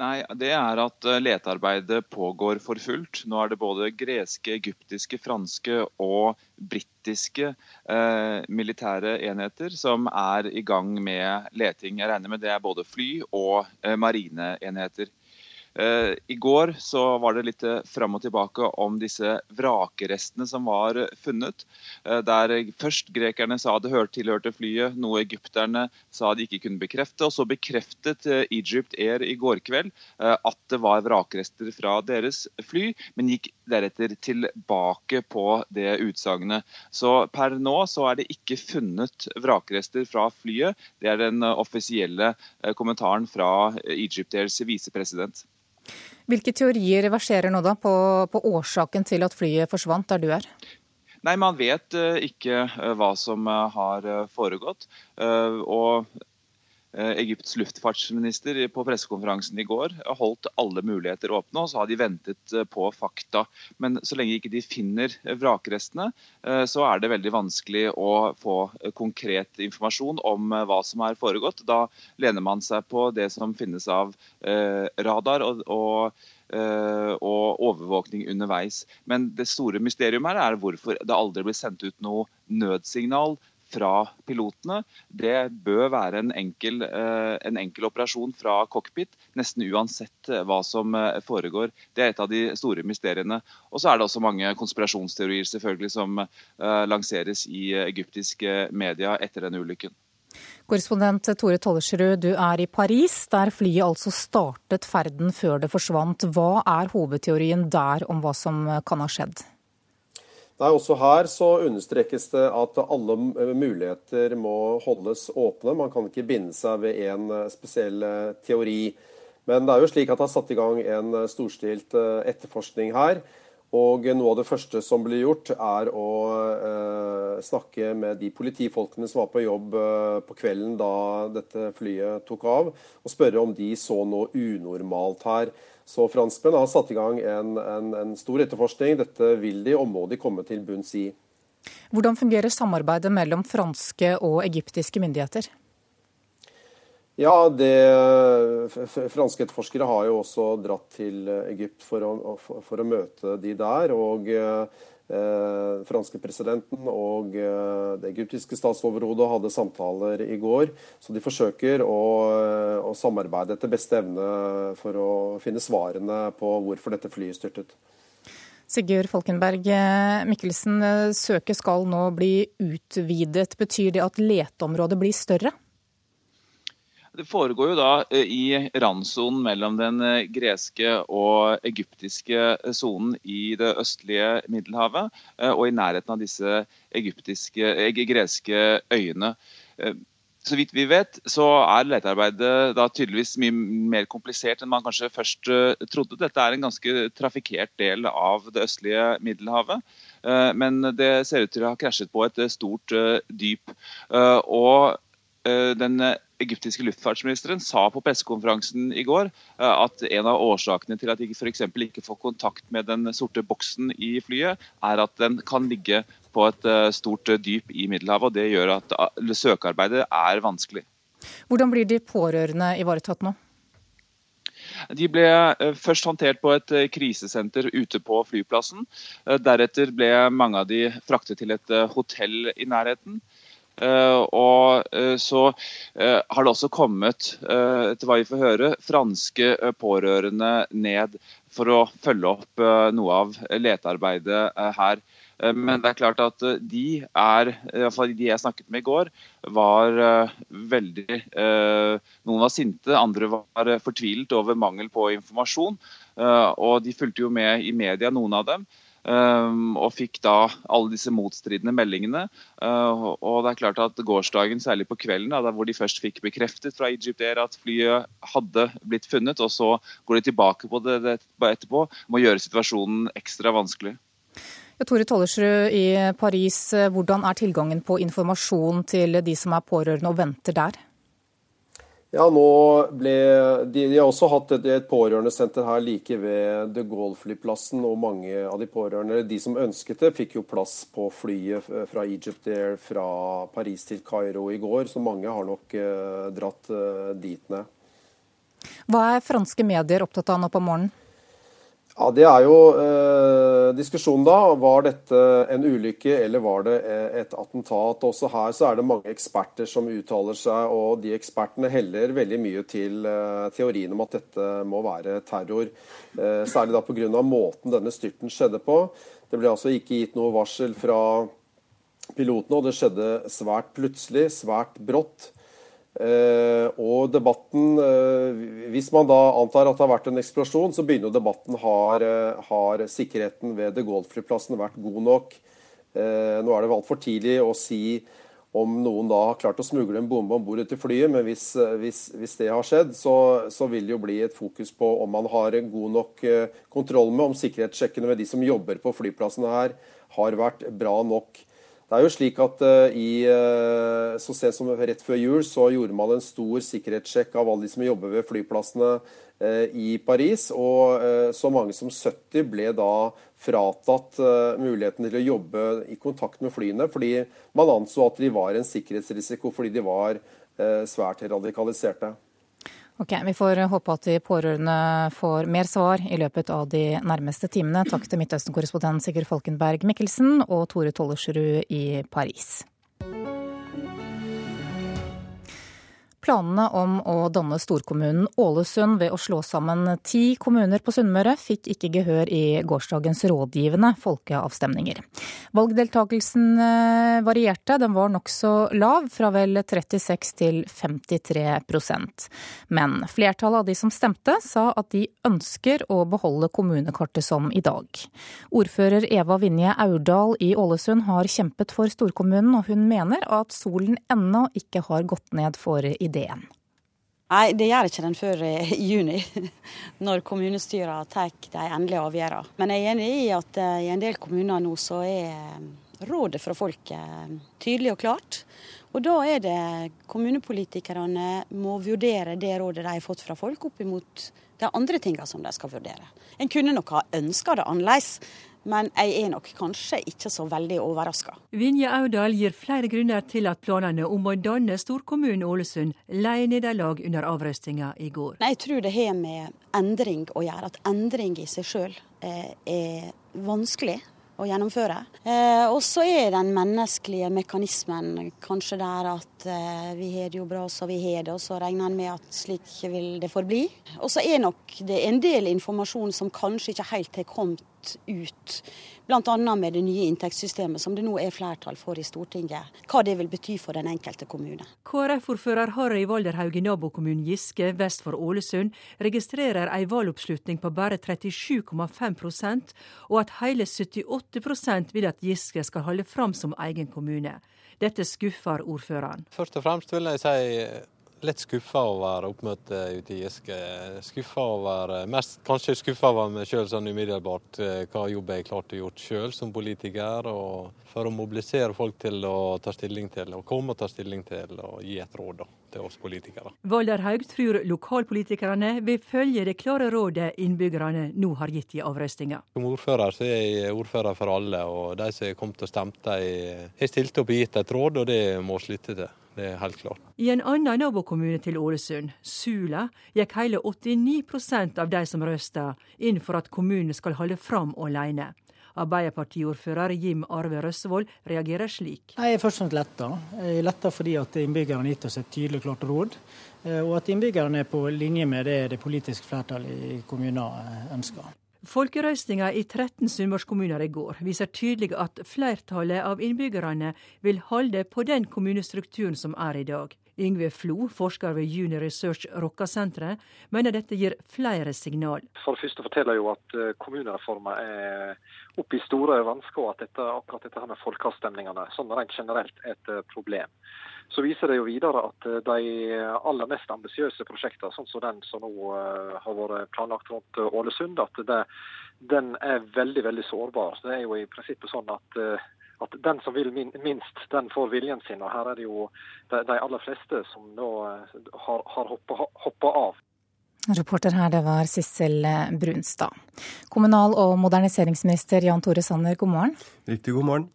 Nei, Det er at eh, letearbeidet pågår for fullt. Nå er det både greske, egyptiske, franske og britiske eh, militære enheter som er i gang med leting. Jeg regner med det er både fly og eh, marineenheter. Eh, I går så var det litt eh, fram og tilbake om disse vrakrestene som var funnet. Eh, der først grekerne sa det tilhørte flyet, noe egypterne sa de ikke kunne bekrefte. Og så bekreftet Egypt Air i går kveld at det var vrakrester fra deres fly, men gikk deretter tilbake på det utsagnet. Så per nå så er det ikke funnet vrakrester fra flyet. Det er den offisielle kommentaren fra Egypt Airs visepresident. Hvilke teorier verserer nå da på, på, årsaken til at flyet forsvant der du er? Nei, Man vet uh, ikke uh, hva som uh, har foregått. og Egypts luftfartsminister på pressekonferansen i går holdt alle muligheter åpne, og så har de ventet på fakta. Men så lenge ikke de finner vrakrestene, så er det veldig vanskelig å få konkret informasjon om hva som har foregått. Da lener man seg på det som finnes av radar og, og og overvåkning underveis. Men det store mysteriet her er hvorfor det aldri blir sendt ut noe nødsignal fra pilotene. Det bør være en enkel, eh, en enkel, operasjon fra cockpit, nesten uansett eh, hva som eh, foregår. Det er et av de store mysteriene. Og så er det også mange konspirasjonsteorier selvfølgelig som lanseres i egyptiske media etter denne ulykken. Korrespondent Tore Tollersrud, du er i Paris, der flyet altså startet ferden før det forsvant. Hva er hovedteorien der om hva som kan ha skjedd? Nei, Også her så understrekes det at alle muligheter må holdes åpne. Man kan ikke binde seg ved en eh, spesiell eh, teori. Men det er jo slik at det har satt i gang en eh, storstilt etterforskning her. Og noe av det første som blir gjort, er å eh, snakke med de politifolkene som var på jobb eh, på kvelden da dette flyet tok av, og spørre om de så noe unormalt her. Så franskmenn har satt i gang en, en, en, stor etterforskning. Dette vil de og må de komme til bunns i. Hvordan fungerer samarbeidet mellom franske og egyptiske myndigheter? Ja, det, Franske etterforskere har jo også dratt til Egypt for å, for å møte de der. og eh, franske presidenten og eh, det egyptiske statsoverhodet hadde samtaler i går. Så de forsøker å, eh, å samarbeide etter beste evne for å finne svarene på hvorfor dette flyet styrtet. Sigurd Falkenberg eh, Mikkelsen, eh, søket skal nå bli utvidet. Betyr det at leteområdet blir større? Det foregår jo da eh, i randsonen mellom den eh, greske og egyptiske eh, sonen i det østlige Middelhavet, og i nærheten av disse greske øyene. Så vidt vi vet, så er letearbeidet da tydeligvis mye mer komplisert enn man kanskje først trodde. Dette er en ganske trafikkert del av det østlige Middelhavet. Men det ser ut til å ha krasjet på et stort dyp. Og den egyptiske luftfartsministeren sa på pressekonferansen i går eh, at en av årsakene til at de f.eks. ikke får kontakt med den sorte boksen i flyet, er at den kan ligge på et eh, stort dyp i Middelhavet. og Det gjør at eh, søkearbeidet er vanskelig. Hvordan blir de pårørende ivaretatt nå? De ble først håndtert på et krisesenter ute på flyplassen. Deretter ble mange av de fraktet til et hotell i nærheten. Eh, og eh, så eh, har det også kommet, etter hva vi får høre, franske pårørende ned for å følge opp noe av letearbeidet her. Men det er klart at de er, iallfall de jeg snakket med i går, var veldig Noen var sinte, andre var fortvilet over mangel på informasjon. Og de fulgte jo med i media, noen av dem. Um, og fikk da alle disse motstridende meldingene. Uh, og det er klart at Gårsdagen, særlig på kvelden, da, hvor de først fikk bekreftet fra Egypt Air at flyet hadde blitt funnet, og så går de tilbake på det, etterpå, må gjøre situasjonen ekstra vanskelig. Tore Tollersrud i Paris, hvordan er tilgangen på informasjon til de som er pårørende og venter der? Ja, nå ble, de, de, har også hatt et, et pårørendesenter her like ved de Gaulle-flyplassen. og Mange av de pårørende, de som ønsket det, fikk jo plass på flyet fra Egypt Air fra Paris til Kairo i går. Så mange har nok eh, dratt eh, dit ned. Hva er franske medier opptatt av nå på morgenen? Ja, Det er jo eh, diskusjonen da. Var dette en ulykke eller var det eh, et attentat? Også her så er det mange eksperter som uttaler seg, og de ekspertene heller veldig mye til eh, teorien om at dette må være terror. Eh, særlig da pga. måten denne styrten skjedde på. Det ble altså ikke gitt noe varsel fra pilotene, og det skjedde svært plutselig, svært brått. Eh, og debatten eh, Hvis man da antar at det har vært en eksplosjon, så begynner debatten har, eh, har sikkerheten ved de Gaulle-flyplassen vært god nok. Nå er det altfor tidlig å si om noen da har klart å smugle en bombe om bord til flyet, men hvis, hvis, hvis, det har skjedd, så, så, vil det jo bli et fokus på om man har god nok kontroll med om sikkerhetssjekkene ved de som jobber på flyplassene her, har vært bra nok. Det er jo slik at uh, i, uh, Så sent som rett før jul så gjorde man en stor sikkerhetssjekk av alle de som jobber ved flyplassene uh, i Paris. Og så mange som 70 ble da fratatt muligheten til å jobbe i kontakt med flyene, fordi man anså at de var en sikkerhetsrisiko fordi de var svært radikaliserte. Ok, Vi får håpe at de pårørende får mer svar i løpet av de nærmeste timene. Takk til Midtøsten-korrespondent Sigurd Falkenberg Mikkelsen og Tore Tollersrud i Paris. Planene om å danne storkommunen Ålesund ved å slå sammen ti kommuner på Sunnmøre fikk ikke gehør i gårsdagens rådgivende folkeavstemninger. Valgdeltakelsen eh, varierte, den var nokså lav, fra vel 36 til 53% Men flertallet av de som stemte, sa at de ønsker å beholde kommunekartet som i dag. Ordfører Eva Vinje Aurdal i Ålesund har kjempet for storkommunen, og hun mener at solen ennå ikke har gått ned for ideen ideen? Nei, det gjør ikke den før i juni, når kommunestyrene tar de endelige avgjørelsene. Men jeg er enig i at eh, i en del kommuner nå så er eh, rådet fra folket eh, tydelig og klart. Og da er det kommunepolitikerne må vurdere det rådet de har fått fra folk, opp imot de andre tingene som de skal vurdere. En kunne nok ha ønska det annerledes, Men jeg er nok kanskje ikke så veldig overraska. Vinje Aurdal gir flere grunner til at planene om å danne storkommunen Ålesund lei nederlag under avrøstinga i går. Jeg tror det har med endring å gjøre. At endring i seg sjøl eh, er vanskelig å gjennomføre. Eh, og så er den menneskelige mekanismen kanskje der at eh, vi har det jo bra så vi har det, og så regner en med at slik vil det forbli. Og så er nok det en del informasjon som kanskje ikke helt har kommet ut, bl.a. med det nye inntektssystemet som det nå er flertall for i Stortinget, hva det vil bety for den enkelte kommune. KrF-ordfører Harry Valderhaug i nabokommunen Giske vest for Ålesund registrerer ei valgoppslutning på bare 37,5% og at hele 78% vil at Giske skal holde fram som egen kommune. Dette skuffer ordføreren. Først og fremst vil jeg si litt skuffa over oppmøtet ute i Giske. Skuffa over, mest kanskje skuffa over meg sjøl sånn umiddelbart, eh, hva jobb jeg klarte å gjort sjøl som politiker. og For å mobilisere folk til å ta stilling til, og komme og ta stilling til og gi et råd da, til oss politikere. Valderhaug tror lokalpolitikerne vil følge det klare rådet innbyggerne nå har gitt i avrøstinga. Som ordfører så er jeg ordfører for alle, og de som har kommet og stemt, de har stilt opp og gitt et råd, og det må vi lytte til. Det er helt klart. I en annen nabokommune til Ålesund, Sula, gikk hele 89% av de som røsta, inn for at kommunen skal holde fram alene. Arbeiderpartiordfører Jim Arve Røssevold reagerer slik. Jeg er først og fremst letta. Jeg er letta fordi at innbyggerne har gitt oss et tydelig klart råd. Eh, og at innbyggerne er på linje med det det politiske flertallet i kommunen ønsker. Folkerøystinga i 13 sunnmørskommuner i går viser tydelig at flertallet av innbyggerne vil holde på den kommunestrukturen som er i dag. Yngve Flo, forsker ved Junior Research Rokka-senteret, mener dette gir flere signal. For det første forteller jo at eh, kommunereformen er oppe i store vansker, og at dette, akkurat dette med folkeavstemningene sånn rent generelt er et eh, problem. Så viser det jo videre at eh, de aller mest ambisiøse prosjektene, sånn som den som nå har vært planlagt rundt Ålesund, at det, den er veldig veldig sårbar. Det er jo i prinsippet sånn at at den som vil minst, den får viljen sin. Og her er det jo de, de aller fleste som nå har, har hoppa av. Reporter her, det var Sissel Brunstad. Kommunal- og moderniseringsminister Jan Tore Sanner, god morgen. Riktig god morgen.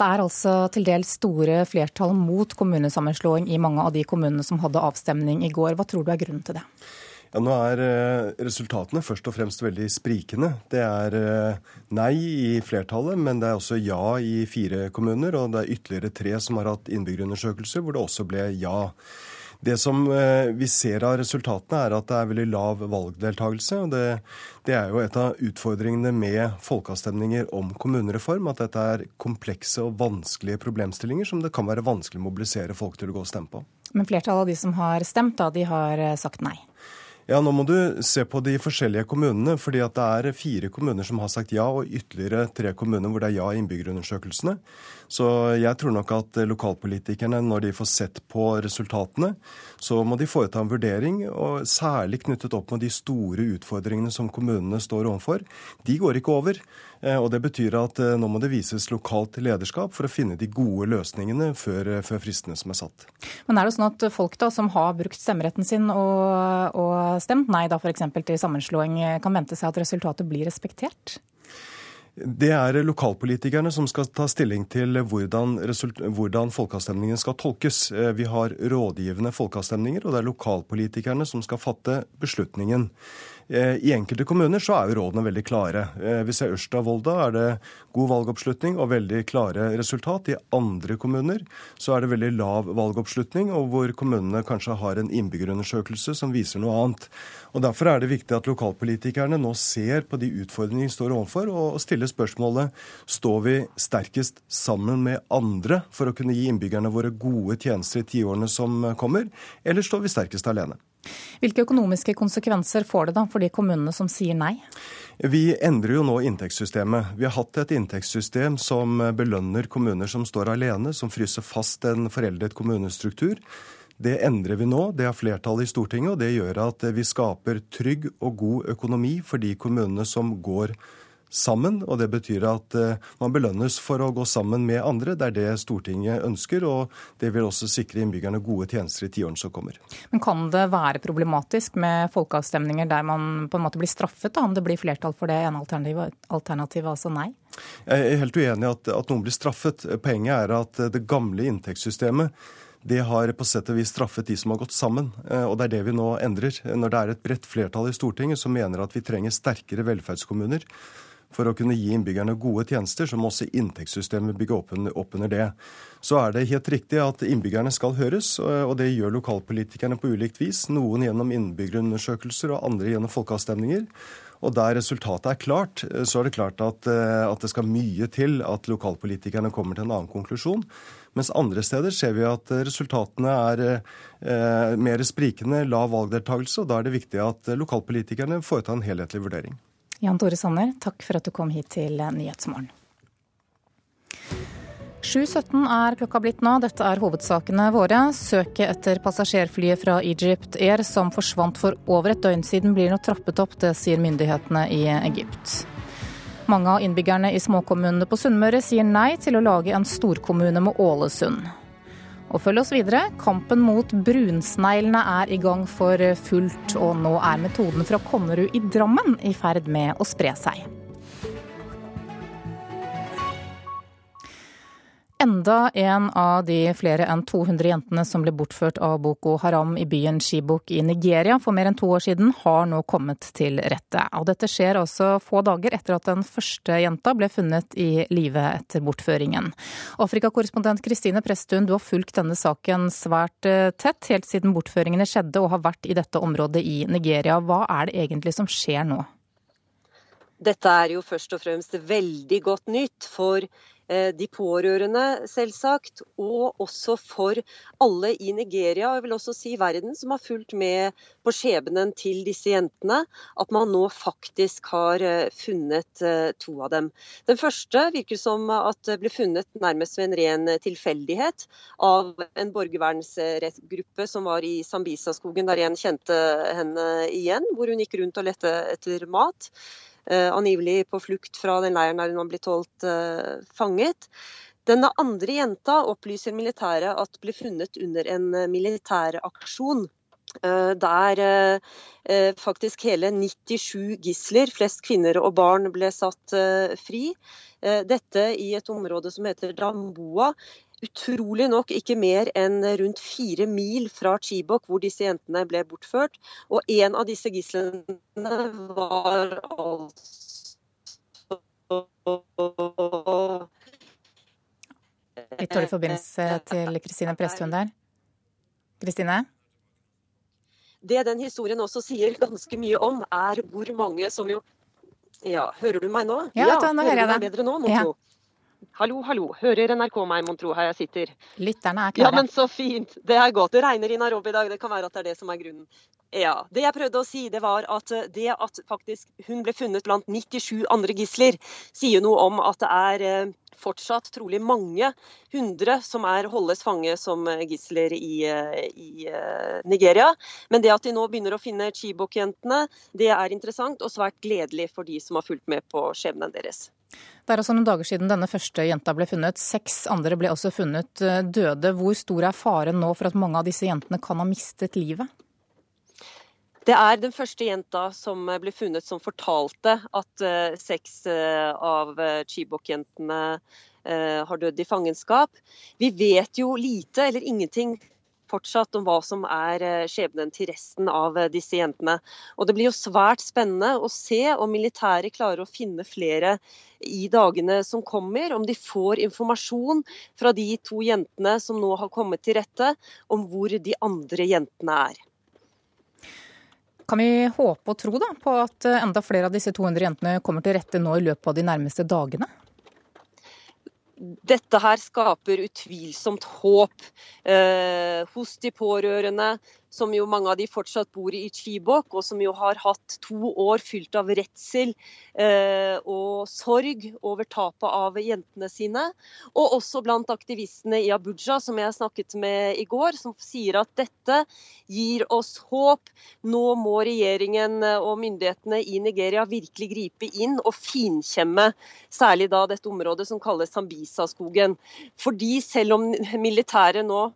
Det er altså til dels store flertall mot kommunesammenslåing i mange av de kommunene som hadde avstemning i går. Hva tror du er grunnen til det? Ja, Nå er eh, resultatene først og fremst veldig sprikende. Det er eh, nei i flertallet, men det er også ja i fire kommuner. Og det er ytterligere tre som har hatt innbyggerundersøkelser hvor det også ble ja. Det som eh, vi ser av resultatene, er at det er veldig lav valgdeltakelse. og det, det, er jo et av utfordringene med folkeavstemninger om kommunereform. At dette er komplekse og vanskelige problemstillinger som det kan være vanskelig å mobilisere folk til å gå og stemme på. Men flertallet av de som har stemt, da, de har sagt nei? Ja, Nå må du se på de forskjellige kommunene. fordi at Det er fire kommuner som har sagt ja, og ytterligere tre kommuner hvor det er ja i innbyggerundersøkelsene. Så jeg tror nok at lokalpolitikerne, når de får sett på resultatene, så må de foreta en vurdering, og særlig knyttet opp med de store utfordringene som kommunene står overfor. De går ikke over. Eh, og Det betyr at eh, nå må det vises lokalt lederskap for å finne de gode løsningene før, eh, før fristene som er satt. Men er det sånn at folk da, som har brukt stemmeretten sin og, og stemt nei da f.eks. til sammenslåing, kan vente seg at resultatet blir respektert? Det er lokalpolitikerne som skal ta stilling til hvordan, hvordan folkeavstemningen skal tolkes. Eh, vi har rådgivende folkeavstemninger, og det er lokalpolitikerne som skal fatte beslutningen. Eh, I enkelte kommuner så er jo rådene veldig klare. Hvis jeg er Ørsta Volda er det god valgoppslutning og veldig klare resultat. I andre kommuner så er det veldig lav valgoppslutning, og hvor kommunene kanskje har en innbyggerundersøkelse som viser noe annet. Og Derfor er det viktig at lokalpolitikerne nå ser på de utfordringene de står overfor, og stiller spørsmålet står vi sterkest sammen med andre for å kunne gi innbyggerne våre gode tjenester i tiårene som kommer, eller står vi sterkest alene? Hvilke økonomiske konsekvenser får det da for de kommunene som sier nei? Vi endrer jo nå inntektssystemet. Vi har hatt et inntektssystem som belønner kommuner som står alene, som fryser fast en foreldet kommunestruktur. Det endrer vi nå. Det har flertallet i Stortinget, og det gjør at vi skaper trygg og god økonomi for de kommunene som går sammen. og Det betyr at man belønnes for å gå sammen med andre. Det er det Stortinget ønsker, og det vil også sikre innbyggerne gode tjenester i tiårene som kommer. Men Kan det være problematisk med folkeavstemninger der man på en måte blir straffet, da, om det blir flertall for det ene alternativet, alternativet altså nei? Jeg er helt uenig i at, at noen blir straffet. Poenget er at det gamle inntektssystemet det har på sett og vis straffet de som har gått sammen. Eh, og det er det vi nå endrer. Når det er et bredt flertall i Stortinget som mener at vi trenger sterkere velferdskommuner for å kunne gi innbyggerne gode tjenester, så må også inntektssystemet bygge opp under det. Så er det helt riktig at innbyggerne skal høres, og det gjør lokalpolitikerne på ulikt vis. Noen gjennom innbyggerundersøkelser og andre gjennom folkeavstemninger. Og der resultatet er klart, så er det klart at, eh, at det skal mye til at lokalpolitikerne kommer til en annen konklusjon. Mens andre steder ser vi at resultatene er eh, mer sprikende, lav valgdeltakelse. Og da er det viktig at lokalpolitikerne foretar en helhetlig vurdering. Jan Tore Sanner, takk for at du kom hit til Nyhetsmorgen. 7.17 er klokka blitt nå. Dette er hovedsakene våre. Søket etter passasjerflyet fra Egypt Air som forsvant for over et døgn siden, blir nå trappet opp. Det sier myndighetene i Egypt. Mange av innbyggerne i småkommunene på Sunnmøre sier nei til å lage en storkommune med Ålesund. Og følg oss videre. Kampen mot brunsneglene er i gang for fullt, og nå er metoden fra Konnerud i Drammen i ferd med å spre seg. Enda en av de flere enn 200 jentene som ble bortført av Boko Haram i byen Shibok i Nigeria for mer enn to år siden, har nå kommet til rette. Og dette skjer altså få dager etter at den første jenta ble funnet i live etter bortføringen. Afrikakorrespondent Kristine Presttun, du har fulgt denne saken svært eh, tett helt siden bortføringene skjedde og har vært i dette området i Nigeria. Hva er det egentlig som skjer nå? Dette er jo først og fremst veldig godt nytt for de pårørende, selvsagt, og også for alle i Nigeria og jeg vil også si verden som har fulgt med på skjebnen til disse jentene, at man nå faktisk har eh, funnet eh, to av dem. Den første virker som at ble funnet nærmest ved en ren tilfeldighet av en borgervernsgruppe som var i Sambisa-skogen, der en kjente henne igjen, hvor hun gikk rundt og lette etter mat. Eh, angivelig på flukt fra den leiren der hun har blitt holdt eh, fanget. Denne andre jenta opplyser militæret at ble funnet under en militæraksjon. militær aksjon. Der faktisk hele 97 gisler, flest kvinner og barn, ble satt fri. Dette i et område som heter Damboa, utrolig nok ikke mer enn rundt fire mil fra Chibok, hvor disse jentene ble bortført. Og en av disse gislene var altså Litt dårlig forbindelse til Kristine Presthund der. Kristine? Det den historien også sier ganske mye om, er hvor mange som jo Ja, hører du meg nå? Ja, ja nå hører jeg deg. Bedre nå, ja. Hallo, hallo. Hører NRK meg, mon tro, her jeg sitter? Lytterne er klare. Ja, men så fint. Det er godt. Det regner i Nairobi i dag. Det kan være at det er det som er grunnen. Ja. Det jeg prøvde å si, det var at det at faktisk hun ble funnet blant 97 andre gisler, sier noe om at det er eh, fortsatt trolig mange hundre som er holdes fange som gisler i, eh, i eh, Nigeria. Men det at de nå begynner å finne Chibok-jentene, det er interessant og svært gledelig for de som har fulgt med på skjebnen deres. Det er altså noen dager siden denne første jenta ble funnet. Seks andre ble også funnet eh, døde. Hvor stor er faren nå for at mange av disse jentene kan ha mistet livet? Det er den første jenta som ble funnet som fortalte at uh, seks uh, av Chibok-jentene har dødd i fangenskap. Vi vet jo lite eller ingenting fortsatt om hva som er eh, skjebnen til resten av eh, disse jentene. Og Det blir jo svært spennende å se om militæret klarer å finne flere i dagene som kommer. Om de får informasjon fra de to jentene som nå har kommet til rette, om hvor de andre jentene er. Kan vi håpe og tro da, på at eh, enda flere av disse 200 jentene kommer til rette nå i løpet av de nærmeste dagene? dette her skaper utvilsomt håp eh, hos de pårørende, som jo mange av de fortsatt bor i Chibok, og som jo har hatt to år fylt av redsel eh, og sorg over tapet av jentene sine. Og også blant aktivistene i Abuja, som jeg snakket med i går, som sier at dette gir oss håp. Nå må regjeringen og myndighetene i Nigeria virkelig gripe inn og finkjemme særlig da dette området som kalles Sambisa-skogen. Fordi selv om militæret nå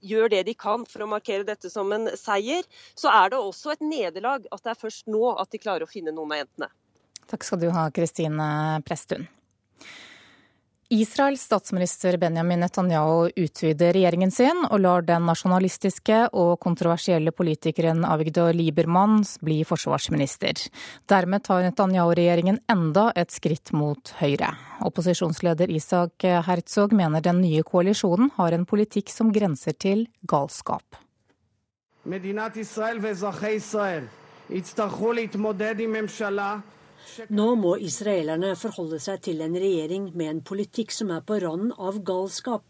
gjør det de kan for å markere dette som en seier, så er det også et nederlag at det er først nå at de klarer å finne noen av jentene. Takk skal du ha, Kristine Presttun. Israels statsminister Benjamin Netanyahu utvider regjeringen sin og lar den nasjonalistiske og kontroversielle politikeren Avigdor Liebermann bli forsvarsminister. Dermed tar Netanyahu-regjeringen enda et skritt mot høyre. Opposisjonsleder Isak Herzog mener den nye koalisjonen har en politikk som grenser til galskap. Israel Israel. Nå må israelerne forholde seg til en regjering med en politikk som er på randen av galskap.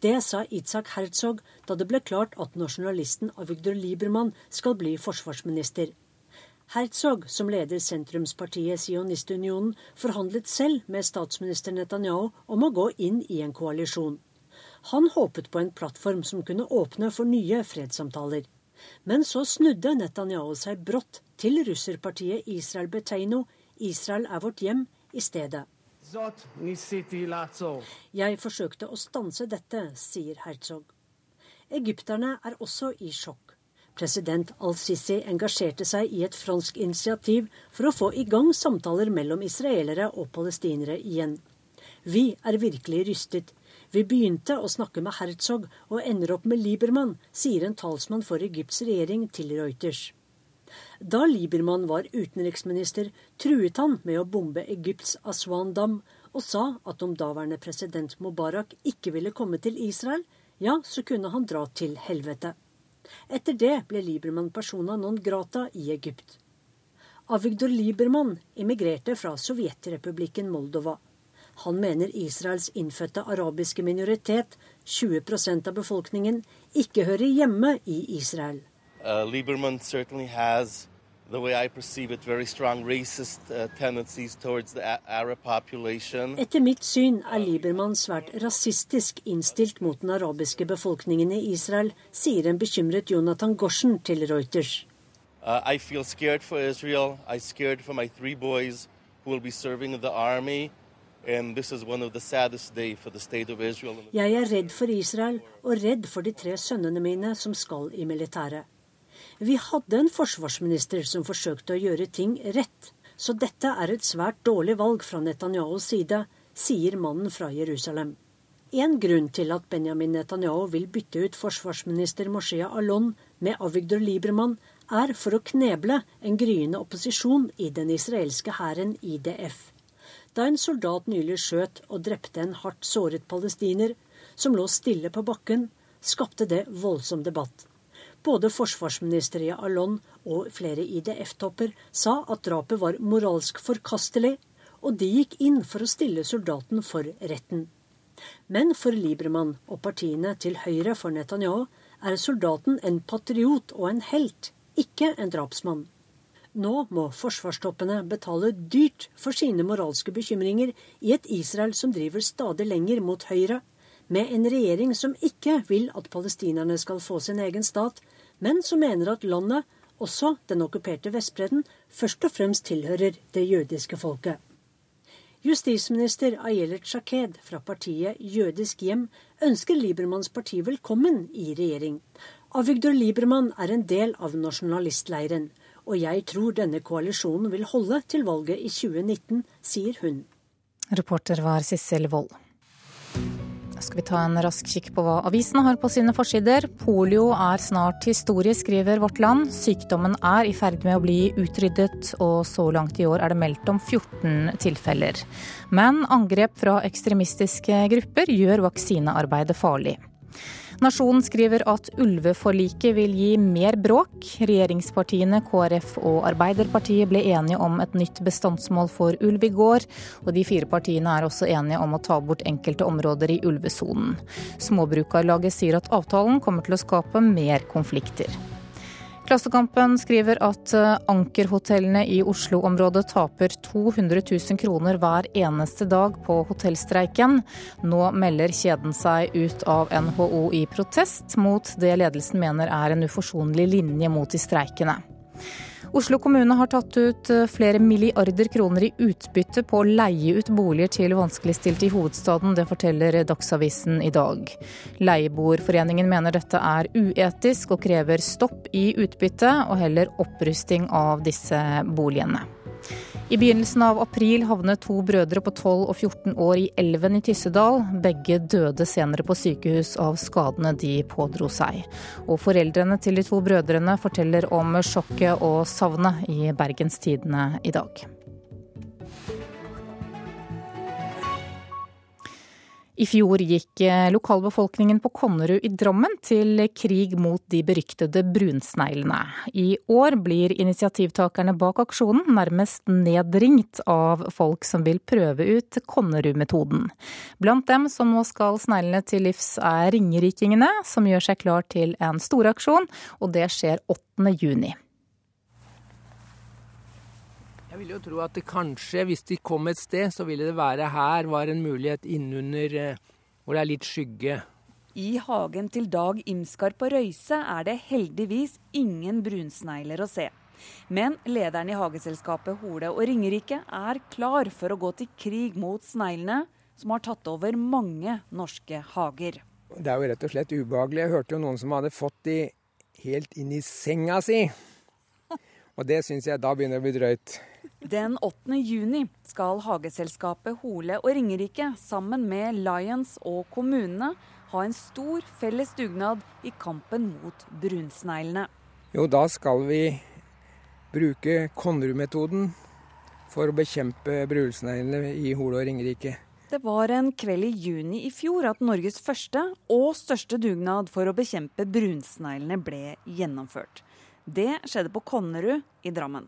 Det sa Itzak Herzog da det ble klart at nasjonalisten Avigdor Liebermann skal bli forsvarsminister. Herzog, som leder sentrumspartiet Sionistunionen, forhandlet selv med statsminister Netanyahu om å gå inn i en koalisjon. Han håpet på en plattform som kunne åpne for nye fredssamtaler. Men så snudde Netanyahu seg brått til russerpartiet Israel Beteino Israel er vårt hjem, i stedet. Jeg forsøkte å stanse dette, sier Herzog. Egypterne er også i sjokk. President al-Sisi engasjerte seg i et fransk initiativ for å få i gang samtaler mellom israelere og palestinere igjen. Vi er virkelig rystet. Vi begynte å snakke med Herzog og ender opp med Liebermann, sier en talsmann for Egypts regjering til Reuters. Da Liebermann var utenriksminister, truet han med å bombe Egypts Aswan-dam, og sa at om daværende president Mubarak ikke ville komme til Israel, ja, så kunne han dra til helvete. Etter det ble Liebermann persona non grata i Egypt. Avigdor Liebermann emigrerte fra Sovjetrepublikken Moldova. Han mener Israels innfødte arabiske minoritet, 20% av befolkningen, ikke hører hjemme i Israel. Uh, Lieberman certainly has, the way I perceive it, very strong racist uh, tendencies towards the Arab population. Etter mitt syn er Lieberman svært rasistisk innstilt mot den arabiske befolkningen i Israel, sier en bekymret Jonathan Gorsen til Reuters. Uh, I feel scared for Israel. I'm scared for my three boys who will be serving in the army. Jeg er redd for Israel og redd for de tre sønnene mine som skal i militæret. Vi hadde en forsvarsminister som forsøkte å gjøre ting rett, så dette er et svært dårlig valg fra Netanyahus side, sier mannen fra Jerusalem. En grunn til at Benjamin Netanyahu vil bytte ut forsvarsminister Moshe Alon med Avigdor Liebermann, er for å kneble en gryende opposisjon i den israelske hæren IDF. Da en soldat nylig skjøt og drepte en hardt såret palestiner som lå stille på bakken, skapte det voldsom debatt. Både forsvarsminister Alon og flere IDF-topper sa at drapet var moralsk forkastelig, og de gikk inn for å stille soldaten for retten. Men for Liebermann og partiene til høyre for Netanyahu er soldaten en patriot og en helt, ikke en drapsmann. Nå må forsvarstoppene betale dyrt for sine moralske bekymringer i et Israel som driver stadig lenger mot høyre, med en regjering som ikke vil at palestinerne skal få sin egen stat, men som mener at landet, også den okkuperte Vestbredden, først og fremst tilhører det jødiske folket. Justisminister Ayelet Shaked fra partiet Jødisk hjem ønsker Libermanns parti velkommen i regjering. Avigdor Libermann er en del av nasjonalistleiren, og jeg tror denne koalisjonen vil holde til valget i 2019, sier hun. Reporter var Sissel Wold. Skal vi ta en rask kikk på hva avisene har på sine forsider. Polio er snart historie, skriver Vårt Land. Sykdommen er i ferd med å bli utryddet, og så langt i år er det meldt om 14 tilfeller. Men angrep fra ekstremistiske grupper gjør vaksinearbeidet farlig. Nasjonen skriver at ulveforliket vil gi mer bråk. Regjeringspartiene KrF og Arbeiderpartiet ble enige om et nytt bestandsmål for ulv i går. Og de fire partiene er også enige om å ta bort enkelte områder i ulvesonen. Småbrukarlaget sier at avtalen kommer til å skape mer konflikter. Klassekampen skriver at eh, ankerhotellene i Oslo-området taper 200 000 kroner hver eneste dag på hotellstreiken. Nå melder kjeden seg ut av NHO i protest mot det ledelsen mener er en uforsonlig linje mot de streikende. Oslo kommune har tatt ut eh, flere milliarder kroner i utbytte på å leie ut boliger til vanskeligstilte i hovedstaden. Det forteller Dagsavisen i dag. Leieboerforeningen mener dette er uetisk og krever stopp i utbytte og heller opprusting av disse boligene. I begynnelsen av april havnet to brødre på 12 og 14 år i elven i Tyssedal. Begge døde senere på sykehus av skadene de pådro seg. Og foreldrene til de to brødrene forteller om sjokket og savnet i Bergens Tidende i dag. I fjor gikk eh, lokalbefolkningen på Konnerud i Drammen til krig mot de beryktede brunsneglene. I år blir initiativtakerne bak aksjonen nærmest nedringt av folk som vil prøve ut Konnerud-metoden. Blant dem som nå skal sneglene til livs er ringerikingene, som gjør seg klar til en storaksjon, og det skjer 8. juni. Jeg vil jo tro at det kanskje, hvis de kom et sted, så ville det være her var en mulighet innunder eh, hvor det er litt skygge. I hagen til Dag Imskar på Røyse er det heldigvis ingen brunsnegler å se. Men lederen i hageselskapet Hole og Ringerike er klar for å gå til krig mot sneglene, som har tatt over mange norske hager. Det er jo rett og slett ubehagelig. Jeg hørte jo noen som hadde fått de helt inn i senga si. Og det syns jeg da begynner å bli drøyt. Den 8. juni skal hageselskapet Hole og Ringerike sammen med Lions og kommunene ha en stor felles dugnad i kampen mot brunsneglene. Jo, da skal vi bruke Konnerud-metoden for å bekjempe brunsneglene i Hole og Ringerike. Det var en kveld i juni i fjor at Norges første og største dugnad for å bekjempe brunsneglene ble gjennomført. Det skjedde på Konnerud i Drammen.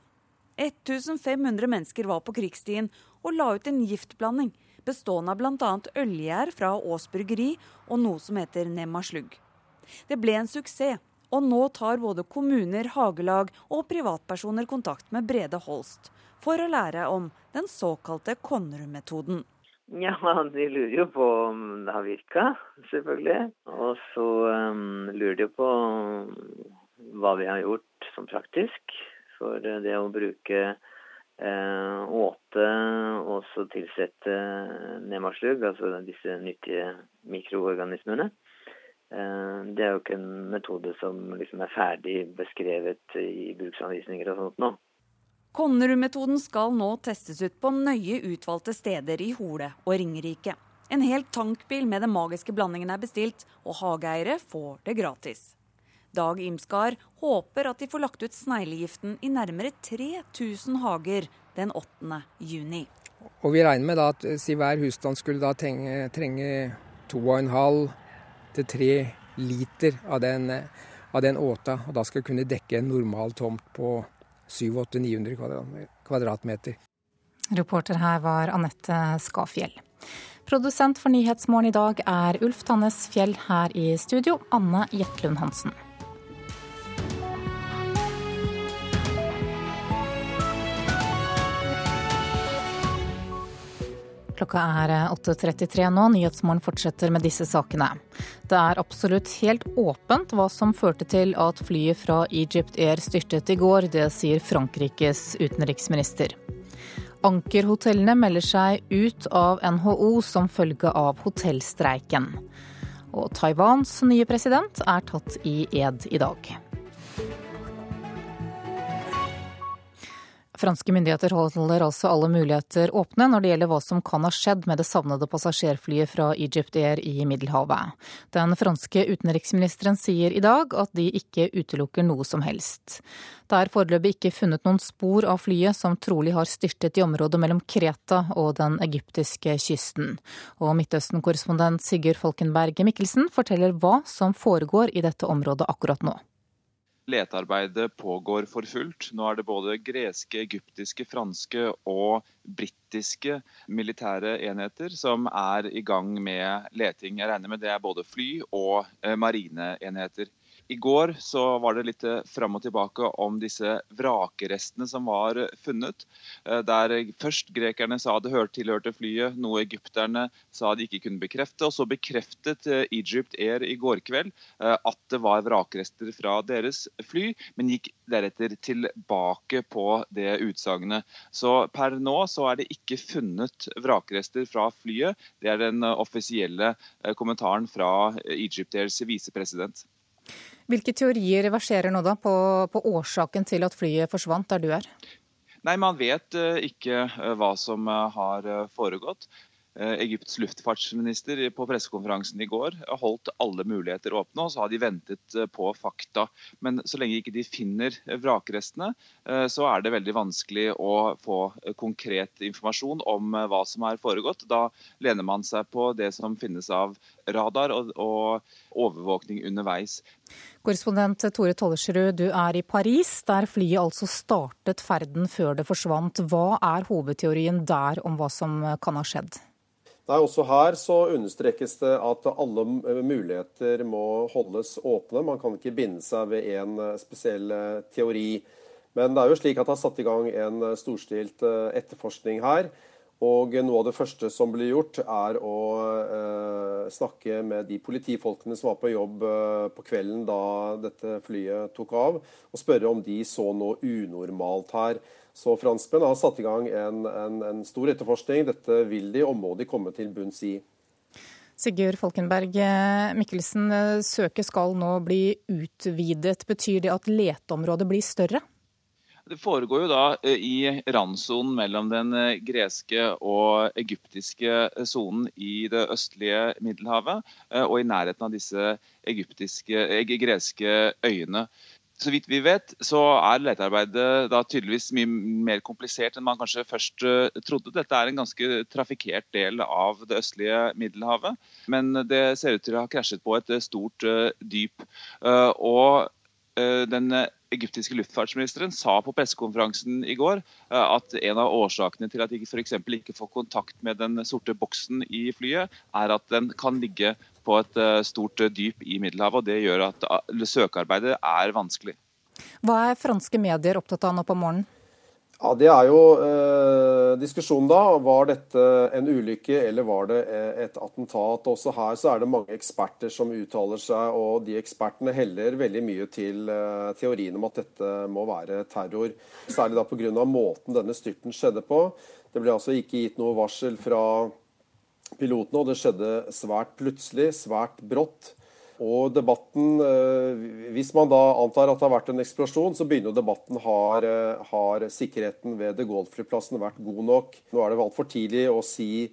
1500 mennesker var på krigsstien og la ut en giftblanding bestående av bl.a. ølgjær fra Aas bryggeri og noe som heter Nemma slugg. Det ble en suksess, og nå tar både kommuner, hagelag og privatpersoner kontakt med Brede Holst for å lære om den såkalte Konnerud-metoden. Ja, de lurer jo på om det har virka, selvfølgelig. Og så um, lurer de på hva vi har gjort som praktisk. For det å bruke eh, åte og så tilsette nemaslugg, altså disse nyttige mikroorganismene, eh, det er jo ikke en metode som liksom er ferdig beskrevet i bruksanvisninger og sånt nå. Konnerud-metoden skal nå testes ut på nøye utvalgte steder i Hole og Ringerike. En hel tankbil med den magiske blandingen er bestilt, og hageeiere får det gratis. Dag Imskar håper at de får lagt ut sneglegiften i nærmere 3000 hager den 8. juni. Og Vi regner med at si hver husstand skulle da trenge, trenge 2,5 til 3 liter av den, av den åta. Og da skal kunne dekke en normal tomt på 700-900 kvadratmeter. Reporter her var Anette Skafjell. Produsent for Nyhetsmorgen i dag er Ulf Tannes Fjell her i studio, Anne Jetlund Hansen. Klokka er 8.33 nå. Nyhetsmorgen fortsetter med disse sakene. Det er absolutt helt åpent hva som førte til at flyet fra Egypt Air styrtet i går. Det sier Frankrikes utenriksminister. Ankerhotellene melder seg ut av NHO som følge av hotellstreiken. Og Taiwans nye president er tatt i ed i dag. Franske myndigheter holder altså alle muligheter åpne når det gjelder hva som kan ha skjedd med det savnede passasjerflyet fra Egypt Air i Middelhavet. Den franske utenriksministeren sier i dag at de ikke utelukker noe som helst. Det er foreløpig ikke funnet noen spor av flyet som trolig har styrtet i området mellom Kreta og den egyptiske kysten. Og Midtøsten-korrespondent Sigurd Falkenberg Mikkelsen forteller hva som foregår i dette området akkurat nå. Letearbeidet pågår for fullt. Nå er det både greske, egyptiske, franske og britiske militære enheter som er i gang med leting. Jeg regner med det er både fly og eh, marineenheter. I går så var det litt eh, fram og tilbake om disse vrakrestene som var funnet. Eh, der først grekerne sa det tilhørte flyet, noe egypterne sa de ikke kunne bekrefte. Og så bekreftet eh, Egypt Air i går kveld at det var vrakrester fra deres fly, men gikk deretter tilbake på det utsagnet. Så per nå så er det ikke funnet vrakrester fra flyet. Det er den offisielle kommentaren fra Egypt Airs visepresident. Hvilke teorier verserer nå da på, på, årsaken til at flyet forsvant der du er? Nei, Man vet uh, ikke uh, hva som uh, har foregått. Egypts luftfartsminister på pressekonferansen i går holdt alle muligheter åpne, og så har de ventet på fakta. Men så lenge ikke de finner vrakrestene, så er det veldig vanskelig å få konkret informasjon om hva som har foregått. Da lener man seg på det som finnes av radar og, og overvåkning underveis. Korrespondent Tore Tollersrud, du er i Paris, der flyet altså startet ferden før det forsvant. Hva er hovedteorien der om hva som kan ha skjedd? Nei, Også her så understrekes det at alle muligheter må holdes åpne. Man kan ikke binde seg ved en spesiell teori. Men det er jo slik at det er satt i gang en storstilt etterforskning her. Og noe av det første som blir gjort, er å eh, snakke med de politifolkene som var på jobb eh, på kvelden da dette flyet tok av, og spørre om de så noe unormalt her. Så franskmenn har satt i gang en, en, en stor etterforskning. Dette vil de og må de komme til bunns i. Sigurd Falkenberg eh, Mikkelsen, eh, søket skal nå bli utvidet. Betyr det at leteområdet blir større? Det foregår jo da eh, i randsonen mellom den eh, greske og egyptiske eh, sonen i det østlige Middelhavet, og i nærheten av disse greske øyene. Så vidt vi vet, så er letearbeidet da tydeligvis mye mer komplisert enn man kanskje først trodde. Dette er en ganske trafikkert del av det østlige Middelhavet. Men det ser ut til å ha krasjet på et stort dyp. Og den egyptiske luftfartsministeren sa på pressekonferansen i går eh, at en av årsakene til at de f.eks. ikke får kontakt med den sorte boksen i flyet, er at den kan ligge på et eh, stort dyp i Middelhavet. og Det gjør at eh, søkearbeidet er vanskelig. Hva er franske medier opptatt av nå på morgenen? Ja, Det er jo eh, diskusjonen da. Var dette en ulykke eller var det eh, et attentat? Også her så er det mange eksperter som uttaler seg, og de ekspertene heller veldig mye til eh, teorien om at dette må være terror. Særlig da pga. måten denne styrten skjedde på. Det ble altså ikke gitt noe varsel fra pilotene, og det skjedde svært plutselig, svært brått. Og debatten, eh, Hvis man da antar at det har vært en eksplosjon, så begynner debatten har, eh, har sikkerheten ved de Gaulle-flyplassen vært god nok. Nå er det altfor tidlig å si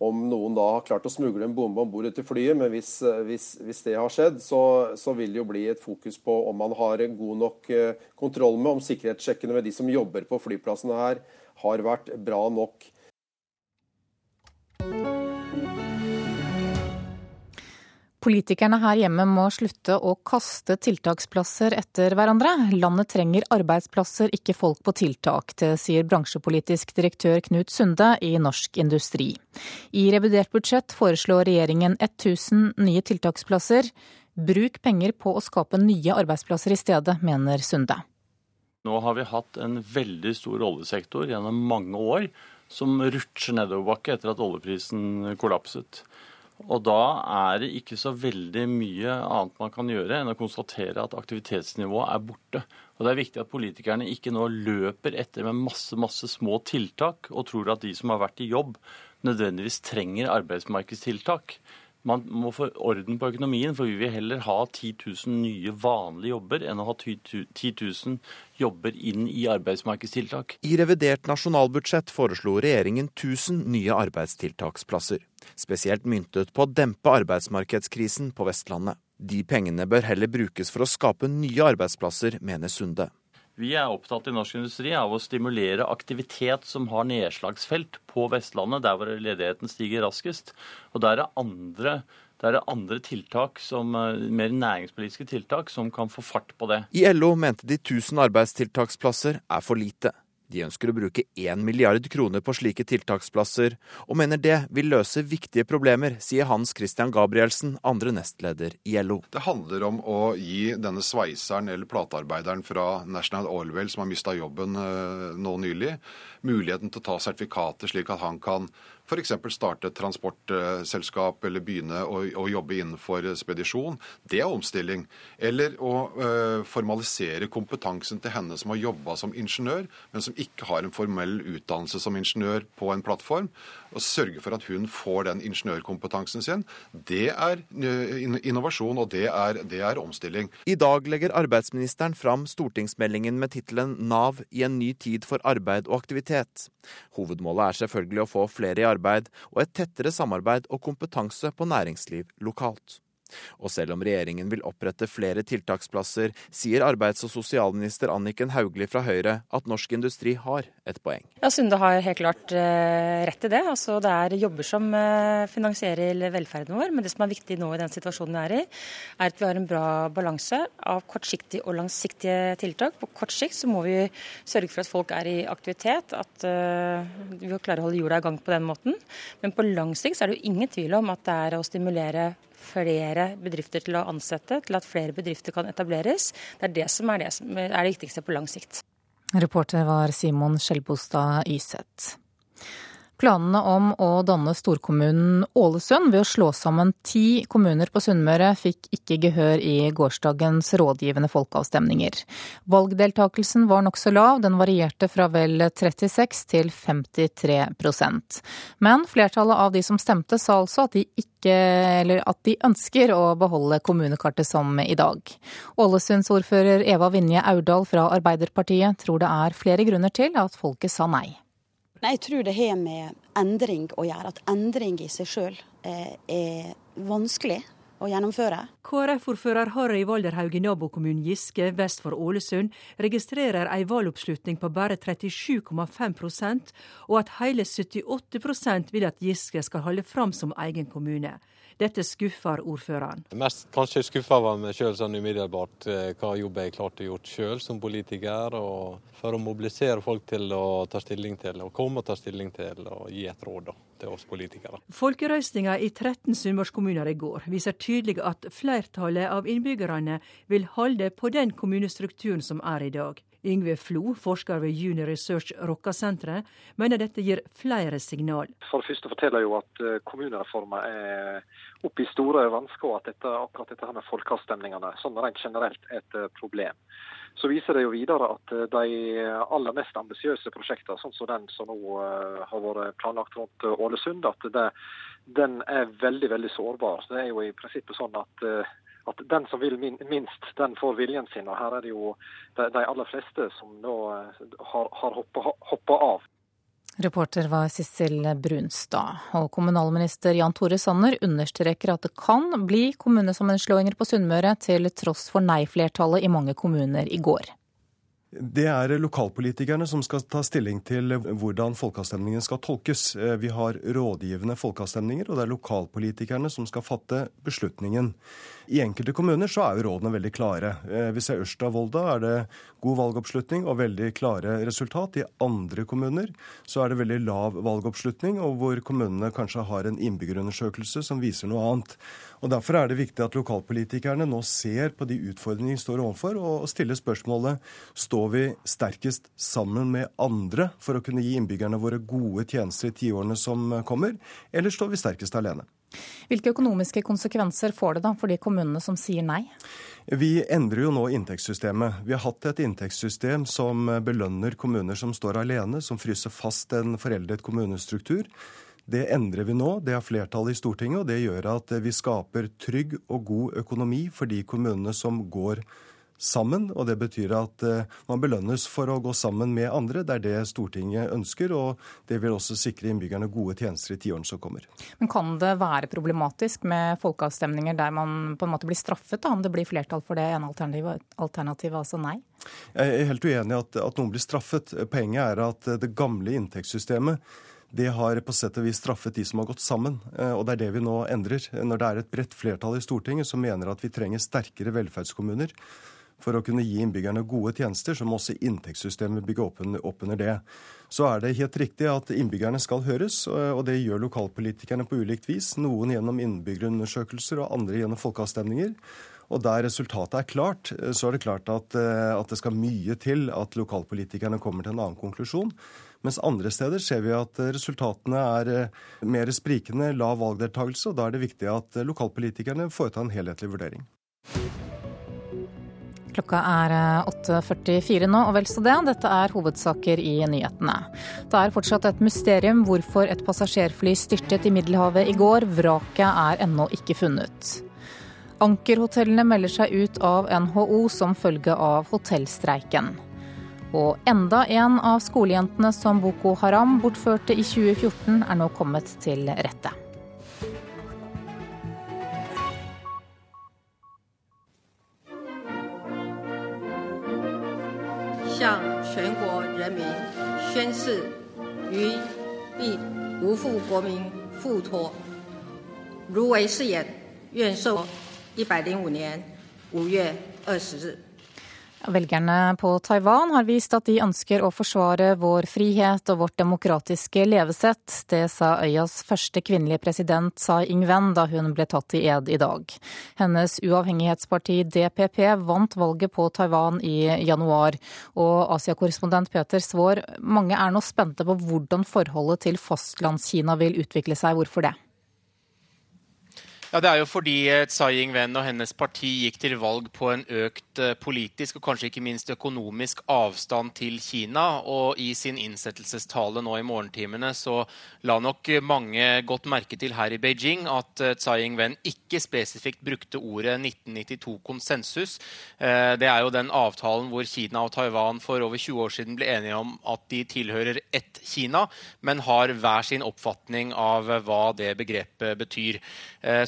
om noen da har klart å smugle en bombe om bord til flyet, men hvis, eh, hvis, hvis det har skjedd, så, så, vil det jo bli et fokus på om man har god nok kontroll med om sikkerhetssjekkene ved de som jobber på flyplassene her, har vært bra nok. Politikerne her hjemme må slutte å kaste tiltaksplasser etter hverandre. Landet trenger arbeidsplasser, ikke folk på tiltak. Det sier bransjepolitisk direktør Knut Sunde i Norsk Industri. I revidert budsjett foreslår regjeringen 1000 nye tiltaksplasser. Bruk penger på å skape nye arbeidsplasser i stedet, mener Sunde. Nå har vi hatt en veldig stor oljesektor gjennom mange år som rutsjer nedoverbakke etter at oljeprisen kollapset. Og da er det ikke så veldig mye annet man kan gjøre enn å konstatere at aktivitetsnivået er borte. Og det er viktig at politikerne ikke nå løper etter med masse, masse små tiltak og tror at de som har vært i jobb, nødvendigvis trenger arbeidsmarkedstiltak. Man må få orden på økonomien, for vi vil heller ha 10 000 nye vanlige jobber enn å ha 10 000 jobber inn i arbeidsmarkedstiltak. I revidert nasjonalbudsjett foreslo regjeringen 1000 nye arbeidstiltaksplasser, spesielt myntet på å dempe arbeidsmarkedskrisen på Vestlandet. De pengene bør heller brukes for å skape nye arbeidsplasser, mener Sunde. Vi er opptatt i norsk industri av å stimulere aktivitet som har nedslagsfelt på Vestlandet, der hvor ledigheten stiger raskest. Og der er andre, der er andre tiltak, som, eh, mer næringspolitiske tiltak, som kan få fart på det. I LO mente de 1000 arbeidstiltaksplasser er for lite. De ønsker å bruke 1 milliard kroner på slike tiltaksplasser, og mener det vil løse viktige problemer, sier Hans Christian Gabrielsen, andre nestleder i LO. Det handler om å gi denne sveiseren eller platearbeideren fra National Oilwell som har mista jobben eh, nå nylig, muligheten til å ta sertifikater slik at han kan f.eks. starte et transportselskap eller begynne å, å, jobbe innenfor spedisjon. Det er omstilling. Eller å uh, formalisere kompetansen til henne som har jobba som ingeniør, men som ikke har en formell utdannelse som ingeniør på en plattform. Og sørge for at hun får den ingeniørkompetansen sin. Det er uh, innovasjon, og det er, det er omstilling. I dag legger arbeidsministeren fram stortingsmeldingen med tittelen Nav i en ny tid for arbeid og aktivitet. Hovedmålet er selvfølgelig å få flere i arbeid arbeid og et tettere samarbeid og kompetanse på næringsliv lokalt. Og selv om regjeringen vil opprette flere tiltaksplasser, sier arbeids- og sosialminister Anniken Hauglie fra Høyre at norsk industri har et poeng. Ja, Sunde har helt klart eh, rett i det. Altså, det er jobber som eh, finansierer velferden vår. Men det som er viktig nå i den situasjonen vi er i, er at vi har en bra balanse av kortsiktige og langsiktige tiltak. På kort sikt så må vi sørge for at folk er i aktivitet, at uh, vi klarer å holde hjula i gang på den måten. Men på lang sikt så er det jo ingen tvil om at det er å stimulere flere bedrifter til å ansette, til at flere bedrifter kan etableres. Det er det som er det, som er det viktigste på lang sikt. Reporter var Simon Skjelbostad Yseth. Planene om å danne storkommunen Ålesund ved å slå sammen ti kommuner på Sunnmøre fikk ikke gehør i gårsdagens rådgivende folkeavstemninger. Valgdeltakelsen var nokså lav, den varierte fra vel 36 til 53% Men flertallet av de som stemte sa altså at de ikke, eller at de ønsker å beholde kommunekartet som i dag. Ålesunds ordfører Eva Vinje Aurdal fra Arbeiderpartiet tror det er flere grunner til at folket sa nei. Nei, Jeg tror det har med endring å gjøre. At endring i seg sjøl eh, er vanskelig å gjennomføre. KrF-ordfører Harry Valderhaug i nabokommunen Giske vest for Ålesund registrerer ei valgoppslutning på bare 37,5% og at hele 78% vil at Giske skal holde fram som egen kommune. Dette skuffer ordføreren. Mest kanskje skuffa var meg sjøl sånn umiddelbart eh, hva jobb jeg klarte å gjort sjøl som politiker. og For å mobilisere folk til å ta stilling til, og komme og ta stilling til og gi et råd da, til oss politikere. Folkerøstinga i 13 sunnmørskommuner i går viser tydelig at flertallet av innbyggerne vil holde på den kommunestrukturen som er i dag. Yngve Flo, forsker ved Junior Research Rokka-senteret, mener dette gir flere signal. For det første forteller jo at eh, kommunereformen er oppe i store vansker, og at dette, akkurat dette her med folkeavstemningene sånn rent generelt er et eh, problem. Så viser det jo videre at eh, de aller mest ambisiøse prosjektene, sånn som den som nå har vært planlagt rundt Ålesund, at det, den er veldig veldig sårbar. Det er jo i prinsippet sånn at at den som vil minst, den får viljen sin. Og her er det jo de, de aller fleste som nå eh, har, har hoppa av. Reporter var Sissel Brunstad. Og kommunalminister Jan Tore Sanner understreker at det kan bli kommunesammenslåinger på Sunnmøre, til tross for nei-flertallet i mange kommuner i går. Det er lokalpolitikerne som skal ta stilling til hvordan folkeavstemningen skal tolkes. Eh, vi har rådgivende folkeavstemninger, og det er lokalpolitikerne som skal fatte beslutningen. I enkelte kommuner så er jo rådene veldig klare. Eh, vi ser Ørsta-Volda er det god valgoppslutning og veldig klare resultat. I andre kommuner så er det veldig lav valgoppslutning, og hvor kommunene kanskje har en innbyggerundersøkelse som viser noe annet. Og Derfor er det viktig at lokalpolitikerne nå ser på de utfordringene de står overfor, og stiller spørsmålet står vi sterkest sammen med andre for å kunne gi innbyggerne våre gode tjenester i tiårene som kommer, eller står vi sterkest alene? Hvilke økonomiske konsekvenser får det da for de kommunene som sier nei? Vi endrer jo nå inntektssystemet. Vi har hatt et inntektssystem som belønner kommuner som står alene, som fryser fast en foreldet kommunestruktur. Det endrer vi nå. Det har flertallet i Stortinget, og det gjør at vi skaper trygg og god økonomi for de kommunene som går sammen. Og det betyr at eh, man belønnes for å gå sammen med andre. Det er det Stortinget ønsker, og det vil også sikre innbyggerne gode tjenester i tiårene som kommer. Men kan det være problematisk med folkeavstemninger der man på en måte blir straffet, da, om det blir flertall for det ene alternativet, alternativet altså nei? Jeg er helt uenig i at, at noen blir straffet. Poenget er at det gamle inntektssystemet det har på sett og vis straffet de som har gått sammen. Eh, og det er det vi nå endrer. Når det er et bredt flertall i Stortinget som mener at vi trenger sterkere velferdskommuner for å kunne gi innbyggerne gode tjenester, så må også inntektssystemet bygge opp under det. Så er det helt riktig at innbyggerne skal høres, og det gjør lokalpolitikerne på ulikt vis. Noen gjennom innbyggerundersøkelser og andre gjennom folkeavstemninger. Og der resultatet er klart, så er det klart at, eh, at det skal mye til at lokalpolitikerne kommer til en annen konklusjon. Mens andre steder ser vi at resultatene er eh, mer sprikende, lav valgdeltakelse, og da er det viktig at lokalpolitikerne foretar en helhetlig vurdering. Klokka er 8.44 eh, nå, og vel så det. Dette er hovedsaker i nyhetene. Det er fortsatt et mysterium hvorfor et passasjerfly styrtet i Middelhavet i går. Vraket er ennå ikke funnet. Ankerhotellene melder seg ut av NHO som følge av hotellstreiken. Og enda en av skolejentene som Boko Haram bortførte i 2014, er nå kommet til rette. 向全国人民宣誓于必无负国民付托，如为誓言，愿受。一百零五年五月二十日。Velgerne på Taiwan har vist at de ønsker å forsvare vår frihet og vårt demokratiske levesett. Det sa øyas første kvinnelige president Tsai Ing-wen da hun ble tatt i ed i dag. Hennes uavhengighetsparti DPP vant valget på Taiwan i januar. Og Asia-korrespondent Peter Svaar, mange er nå spente på hvordan forholdet til Fastlandskina vil utvikle seg. Hvorfor det? Ja, Det er jo fordi eh, Tsai Ing-wen og hennes parti gikk til valg på en økt eh, politisk og kanskje ikke minst økonomisk avstand til Kina. Og i sin innsettelsestale nå i morgentimene så la nok mange godt merke til her i Beijing at eh, Tsai Ing-wen ikke spesifikt brukte ordet 1992-konsensus. Det er jo den avtalen hvor Kina og Taiwan for over 20 år siden ble enige om at de tilhører ett Kina, men har hver sin oppfatning av hva det begrepet betyr.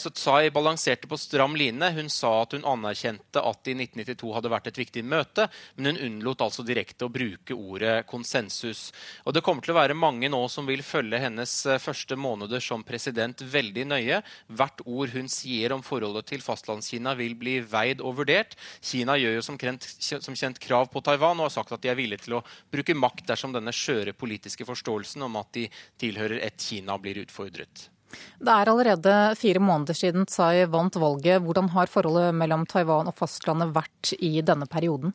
Så Tsai balanserte på stram line. Hun sa at hun anerkjente at det i 1992 hadde vært et viktig møte, men hun unnlot altså direkte å bruke ordet konsensus. Og Det kommer til å være mange nå som vil følge hennes eh, første måneder som president veldig nøye. Hvert ord hun sier om forholdet til Fastlandskina vil bli veid og vurdert. Kina gjør jo som kjent, som kjent krav på Taiwan og har sagt at de er villige til å bruke makt dersom denne skjøre politiske forståelsen om at de tilhører ett Kina, blir utfordret. Det er allerede fire måneder siden Tsai vant valget. Hvordan har forholdet mellom Taiwan og fastlandet vært i denne perioden?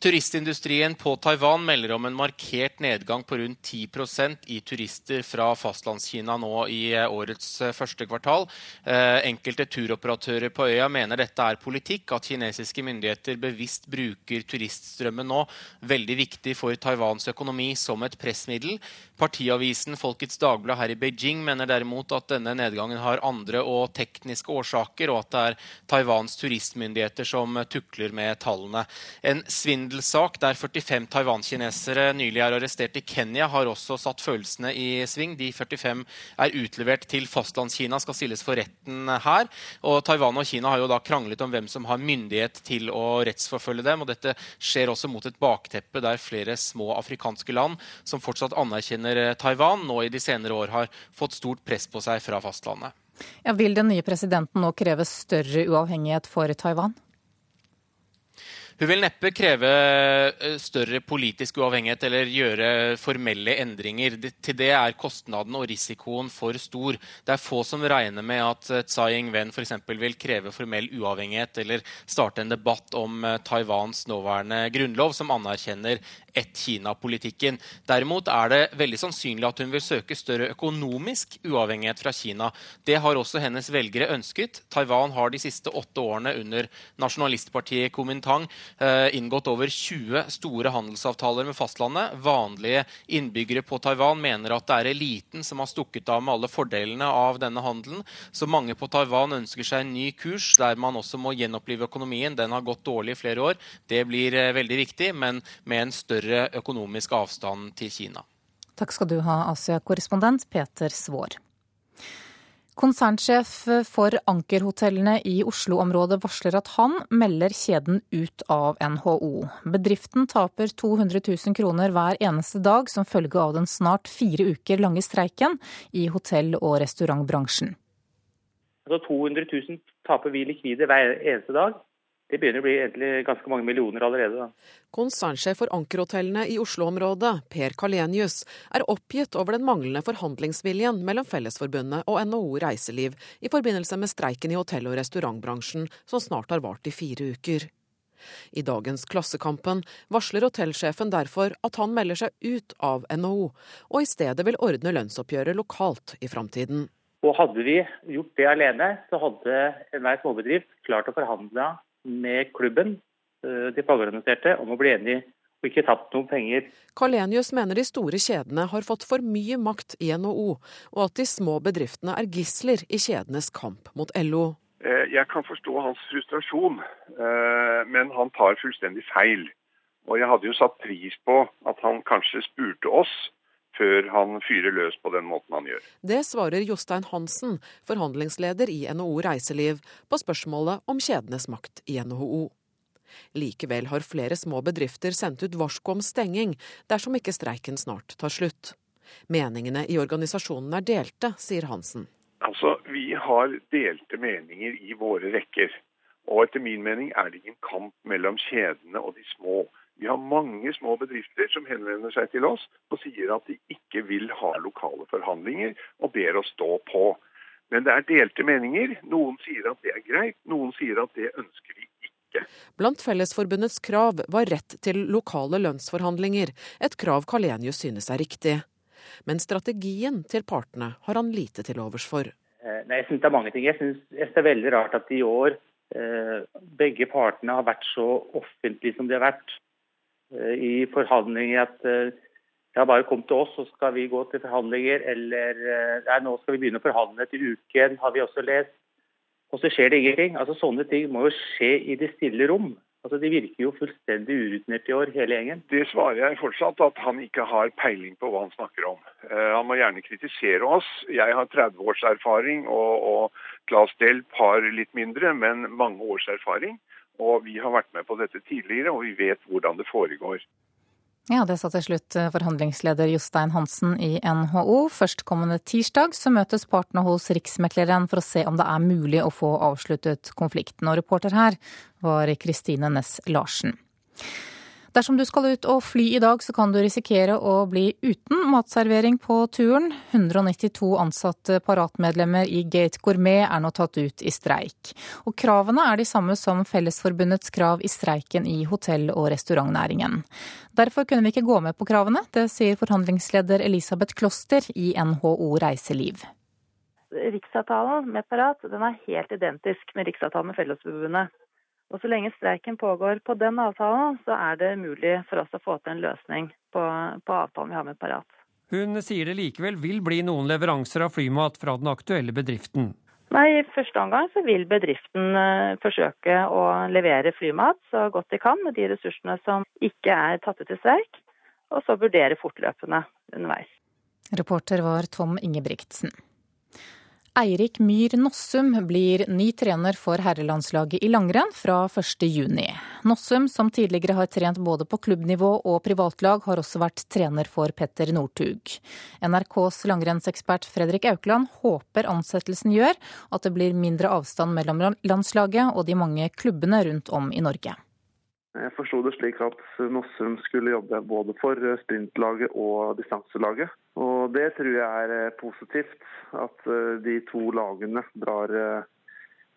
Turistindustrien på Taiwan melder om en markert nedgang på rundt 10% i turister fra Fastlandskina nå i eh, årets eh, første kvartal. Eh, enkelte turoperatører på øya mener dette er politikk, at kinesiske myndigheter bevisst bruker turiststrømmen nå, veldig viktig for Taiwans økonomi, som et pressmiddel. Partiavisen Folkets Dagblad her i Beijing mener derimot at denne nedgangen har andre og tekniske årsaker, og at det er Taiwans turistmyndigheter som tukler med tallene. En svindelsak der 45 taiwankinesere nylig er arrestert i Kenya, har også satt følelsene i sving. De 45 er utlevert til Fastlandskina, skal stilles for retten her. Og Taiwan og Kina har jo da kranglet om hvem som har myndighet til å rettsforfølge dem. og Dette skjer også mot et bakteppe der flere små afrikanske land som fortsatt anerkjenner Taiwan nå i de senere år har fått stort press på seg fra fastlandet. Ja, vil den nye presidenten nå kreve større uavhengighet for Taiwan? Hun vil neppe kreve eh, større politisk uavhengighet eller gjøre formelle endringer. Til det er kostnaden og risikoen for stor. Det er få som regner med at eh, Tsai Ing-wen f.eks. vil kreve formell uavhengighet eller starte en debatt om eh, Taiwans nåværende grunnlov, som anerkjenner ett-Kina-politikken. Derimot er det veldig sannsynlig at hun vil søke større økonomisk uavhengighet fra Kina. Det har også hennes velgere ønsket. Taiwan har de siste åtte årene under nasjonalistpartiet Kuomintang inngått over 20 store handelsavtaler med fastlandet. Vanlige innbyggere på Taiwan mener at det er eliten som har stukket av med alle fordelene av denne handelen. Så mange på Taiwan ønsker seg en ny kurs der man også må gjenopplive økonomien. Den har gått dårlig i flere år. Det blir veldig viktig, men med en større økonomisk avstand til Kina. Takk skal du ha, Asia-korrespondent Peter Svaar. Konsernsjef for Ankerhotellene i Oslo-området varsler at han melder kjeden ut av NHO. Bedriften taper 200 000 kroner hver eneste dag som følge av den snart fire uker lange streiken i hotell- og restaurantbransjen. Altså 200 000 taper vi likvide hver eneste dag. Det begynner å bli egentlig ganske mange millioner allerede. Da. Konsernsjef for Ankerhotellene i Oslo-området, Per Kalenius, er oppgitt over den manglende forhandlingsviljen mellom Fellesforbundet og NHO Reiseliv i forbindelse med streiken i hotell- og restaurantbransjen, som snart har vart i fire uker. I dagens Klassekampen varsler hotellsjefen derfor at han melder seg ut av NHO, og i stedet vil ordne lønnsoppgjøret lokalt i framtiden. Og Hadde vi gjort det alene, så hadde enhver småbedrift klart å forhandle med klubben, eh, de fagorganiserte, om å bli enige og ikke tapt noen penger. Kalenius mener de store kjedene har fått for mye makt i NHO, og at de små bedriftene er gisler i kjedenes kamp mot LO. Eh, jeg kan forstå hans frustrasjon, eh, men han tar fullstendig feil. Og jeg hadde jo satt pris på at han kanskje spurte oss før han fyrer løs på den måten han gjør. Det svarer Jostein Hansen, forhandlingsleder i NHO Reiseliv, på spørsmålet om kjedenes makt i NHO. Likevel har flere små bedrifter sendt ut varsko om stenging dersom ikke streiken snart tar slutt. Meningene i organisasjonen er delte, sier Hansen. Altså, Vi har delte meninger i våre rekker. Og etter min mening er det ingen kamp mellom kjedene og de små. Vi har mange små bedrifter som henvender seg til oss og sier at de ikke vil ha lokale forhandlinger, og ber oss stå på. Men det er delte meninger. Noen sier at det er greit, noen sier at det ønsker vi ikke. Blant Fellesforbundets krav var rett til lokale lønnsforhandlinger, et krav Kalenius synes er riktig. Men strategien til partene har han lite til overs for. Eh, nei, jeg synes det er mange ting. Jeg synes det er veldig rart at i år eh, begge partene har vært så offentlige som de har vært. Eh, i forhandlinger at eh, ja, bare kom til oss, så skal vi gå til forhandlinger. Eller nei, eh, nå skal vi begynne å forhandle til uken, har vi også lest. Og så skjer det ingenting. Altså Sånne ting må jo skje i det stille rom. Altså De virker jo fullstendig urutinert i år, hele gjengen. Det svarer jeg fortsatt, at han ikke har peiling på hva han snakker om. Uh, han må gjerne kritisere oss. Jeg har 30 års erfaring, og, og Claes Delp har litt mindre, men mange års erfaring. Og vi har vært med på dette tidligere, og vi vet hvordan det foregår. Ja, Det sa til slutt eh, forhandlingsleder Jostein Hansen i NHO. Førstkommende tirsdag så møtes partene hos Riksmekleren for å se om det er mulig å få avsluttet konflikten. Og reporter her var Kristine Næss Larsen. Dersom du skal ut og fly i dag, så kan du risikere å bli uten matservering på turen. 192 ansatte paratmedlemmer i Gate Gourmet er nå tatt ut i streik. Og kravene er de samme som Fellesforbundets krav i streiken i hotell- og restaurantnæringen. Derfor kunne vi ikke gå med på kravene, det sier forhandlingsleder Elisabeth Kloster i NHO Reiseliv. Riksavtalen med Parat den er helt identisk med riksavtalen med Fellesforbundet. Og Så lenge streiken pågår på den avtalen, så er det mulig for oss å få til en løsning på, på avtalen vi har med Parat. Hun sier det likevel vil bli noen leveranser av flymat fra den aktuelle bedriften. Nei, I første omgang så vil bedriften uh, forsøke å levere flymat så godt de kan med de ressursene som ikke er tatt ut i streik, og så vurdere fortløpende underveis. Reporter var Tom Ingebrigtsen. Eirik Myhr Nossum blir ny trener for herrelandslaget i langrenn fra 1.6. Nossum, som tidligere har trent både på klubbnivå og privatlag, har også vært trener for Petter Northug. NRKs langrennsekspert Fredrik Aukland håper ansettelsen gjør at det blir mindre avstand mellom landslaget og de mange klubbene rundt om i Norge. Jeg forsto det slik at Nossum skulle jobbe både for sprintlaget og distanselaget. Og det tror jeg er eh, positivt, at eh, de to lagene drar eh,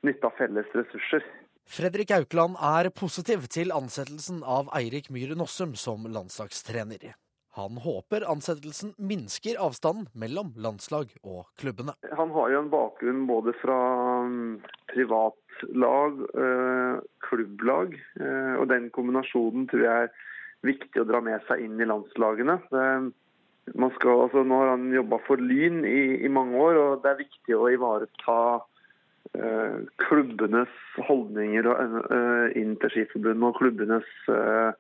nytte av felles ressurser. Fredrik Aukland er positiv til ansettelsen av Eirik Myhre Nossum som landslagstrener. Han håper ansettelsen minsker avstanden mellom landslag og klubbene. Han har jo en bakgrunn både fra mm, privatlag, øh, klubblag, øh, og den kombinasjonen tror jeg er viktig å dra med seg inn i landslagene. Skal, altså, nå har han jobba for Lyn i, i, mange år, og det er viktig å ivareta øh, klubbenes holdninger inn til Skiforbundet og klubbenes Eh,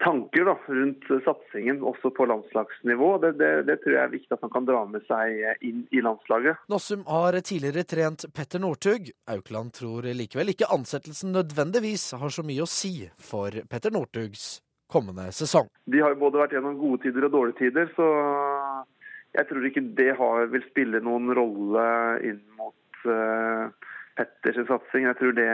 tanker da, rundt satsingen også på landslagsnivå. Det, det, det, tror jeg er viktig at han kan dra med seg inn i landslaget. Nossum har tidligere trent Petter Northug. Aukland tror likevel ikke ansettelsen nødvendigvis har så mye å si for Petter Northugs kommende sesong. De har jo både vært gjennom gode tider og dårlige tider, så jeg tror ikke det har, vil spille noen rolle inn mot uh, Petters satsing. Jeg tror det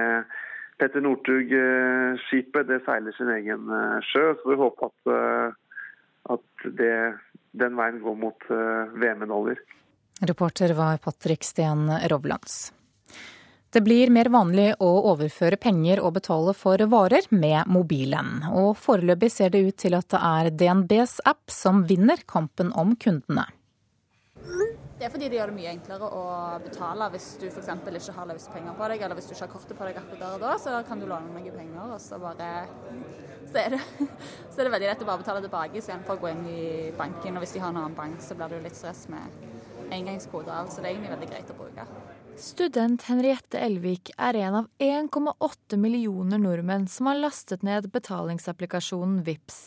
Petter Northug-skipet det seiler sin egen eh, sjø. Så vi håper at, eh, at det, den veien går mot eh, VM-medaljer. Reporter var Patrick Sten Rovlands. Det blir mer vanlig å overføre penger og betale for varer med mobilen. Og foreløpig ser det ut til at det er DNBs app som vinner kampen om kundene. Det er fordi det gjør det mye enklere å betale hvis du f.eks. ikke har løst penger på deg, eller hvis du ikke har kortet på deg akkurat der og da, så kan du låne noen penger, og så bare så er, det, så er det veldig lett å bare betale tilbake istedenfor å gå inn i banken. Og hvis de har en annen bank, så blir det jo litt stress med engangskoder. Så det er egentlig veldig greit å bruke. Student Henriette Elvik er en av 1,8 millioner nordmenn som har lastet ned betalingsapplikasjonen VIPS.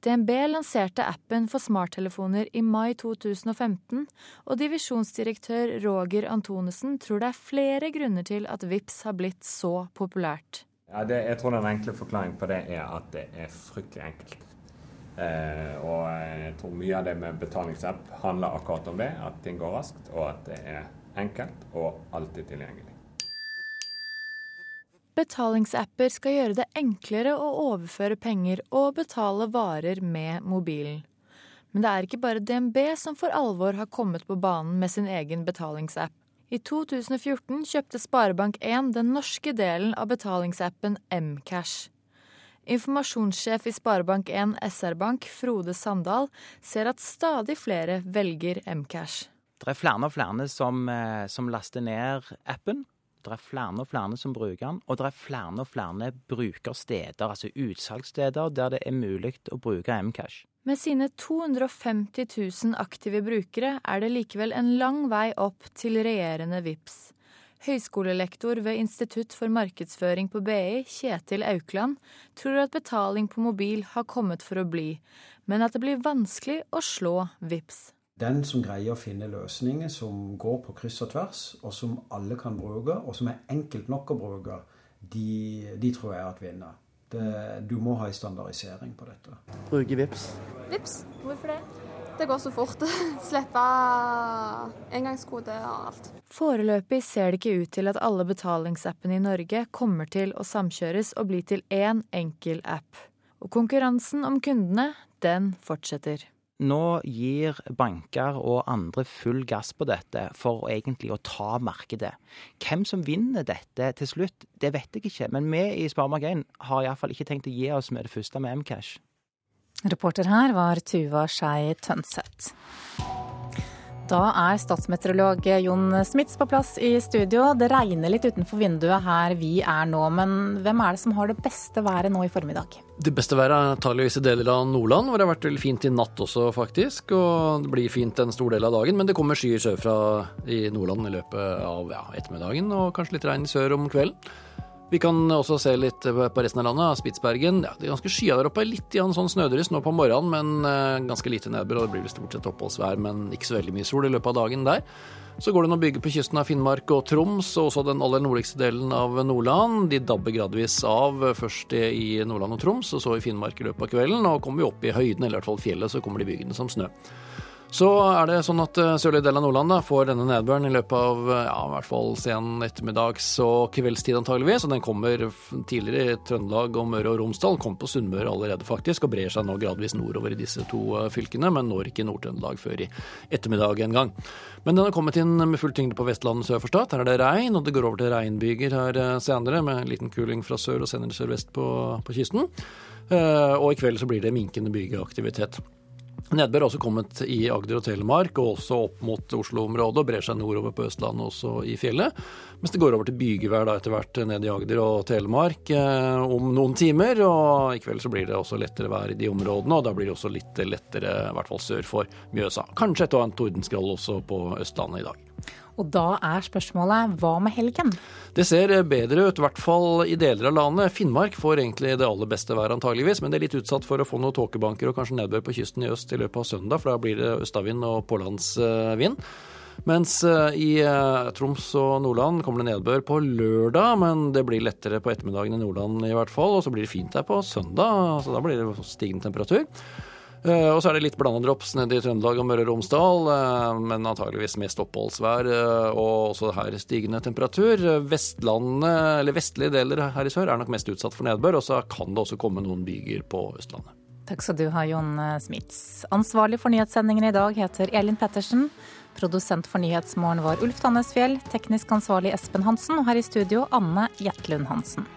DNB lanserte appen for smarttelefoner i mai 2015, og divisjonsdirektør Roger Antonesen tror det er flere grunner til at VIPS har blitt så populært. Ja, det, jeg tror den enkle forklaringen på det er at det er fryktelig enkelt. Eh, og jeg tror mye av det med betalingsapp handler akkurat om det, at ting går raskt, og at det er enkelt og alltid tilgjengelig. Betalingsapper skal gjøre det enklere å overføre penger og betale varer med mobilen. Men det er ikke bare DNB som for alvor har kommet på banen med sin egen betalingsapp. I 2014 kjøpte Sparebank1 den norske delen av betalingsappen Mcash. Informasjonssjef i Sparebank1 SR-Bank, Frode Sandal, ser at stadig flere velger Mcash. Det er flere og flere som, eh, som laster ned appen det er flere og flere som bruker den, og det er flere og flere brukersteder, altså utsalgssteder, der det er mulig å bruke Mcash. Med sine 250 000 aktive brukere er det likevel en lang vei opp til regjerende VIPS. Høyskolelektor ved Institutt for markedsføring på BI, Kjetil Aukland, tror at betaling på mobil har kommet for å bli, men at det blir vanskelig å slå VIPS. Den som greier å finne løsninger som går på kryss og tvers, og som alle kan bruke, og som er enkelt nok å bruke, de, de tror jeg at vinner. Det, du må ha en standardisering på dette. Bruke VIPS. VIPS, hvorfor det? Det går så fort. Slippe engangskode og alt. Foreløpig ser det ikke ut til at alle betalingsappene i Norge kommer til å samkjøres og bli til én enkel app. Og konkurransen om kundene, den fortsetter. Nå gir banker og andre full gass på dette for egentlig å ta markedet. Hvem som vinner dette til slutt, det vet jeg ikke. Men vi i Sparemark1 har iallfall ikke tenkt å gi oss med det første med Mcash. Reporter her var Tuva Skei Tønseth. Da er statsmeteorolog Jon Smits på plass i studio. Det regner litt utenfor vinduet her vi er nå, men hvem er det som har det beste været nå i formiddag? Det beste været er antageligvis i deler av Nordland, hvor det har vært veldig fint i natt også, faktisk. Og det blir fint en stor del av dagen, men det kommer skyer sørfra i Nordland i løpet av ja, ettermiddagen, og kanskje litt regn sør om kvelden. Vi kan også se litt på resten av landet. Spitsbergen. Ja, det er ganske skya der oppe. Litt sånn snødryss nå på morgenen, men uh, ganske lite nedbør. Det blir vel stort sett oppholdsvær, men ikke så veldig mye sol i løpet av dagen der. Så går det noen byger på kysten av Finnmark og Troms, og også den aller nordligste delen av Nordland. De dabber gradvis av, først i Nordland og Troms, og så i Finnmark i løpet av kvelden. Og kommer vi opp i høyden, eller i hvert fall fjellet, så kommer de bygene som snø. Så er det sånn at eh, sørlige del av Nordland får denne nedbøren i løpet av eh, ja, i hvert fall sen ettermiddags- og kveldstid antageligvis. Og den kommer tidligere i Trøndelag og Møre og Romsdal. Kommer på Sunnmøre allerede faktisk, og brer seg nå gradvis nordover i disse to eh, fylkene. Men når ikke Nord-Trøndelag før i ettermiddag en gang. Men den har kommet inn med full tyngde på Vestlandet sør for Stad. Her er det regn, og det går over til regnbyger her senere, med en liten kuling fra sør og senere sørvest på, på kysten. Og i kveld så blir det minkende bygeaktivitet. Nedbør har også kommet i Agder og Telemark, og også opp mot Oslo-området, og brer seg nordover på Østlandet, også i fjellet. Mens det går over til bygevær da etter hvert ned i Agder og Telemark eh, om noen timer. Og i kveld så blir det også lettere vær i de områdene, og da blir det også litt lettere, i hvert fall sør for Mjøsa. Kanskje et og annet tordenskrall også på Østlandet i dag. Og da er spørsmålet hva med helgen? Det ser bedre ut, i hvert fall i deler av landet. Finnmark får egentlig det aller beste været antageligvis, men det er litt utsatt for å få noen tåkebanker og kanskje nedbør på kysten i øst i løpet av søndag, for da blir det østavind og pålandsvind. Mens eh, i eh, Troms og Nordland kommer det nedbør på lørdag, men det blir lettere på ettermiddagen i Nordland i hvert fall. Og så blir det fint her på søndag, så da blir det stigende temperatur. Uh, og så er det litt blanda drops nede i Trøndelag og Møre og Romsdal, uh, men antageligvis mest oppholdsvær uh, og også her stigende temperatur. Vestlandet, eller Vestlige deler her i sør er nok mest utsatt for nedbør, og så kan det også komme noen byger på Østlandet. Takk skal du ha, Jon Smits. Ansvarlig for nyhetssendingen i dag heter Elin Pettersen. Produsent for Nyhetsmorgen var Ulf Tannesfjell. Teknisk ansvarlig Espen Hansen. Og her i studio Anne Jetlund Hansen.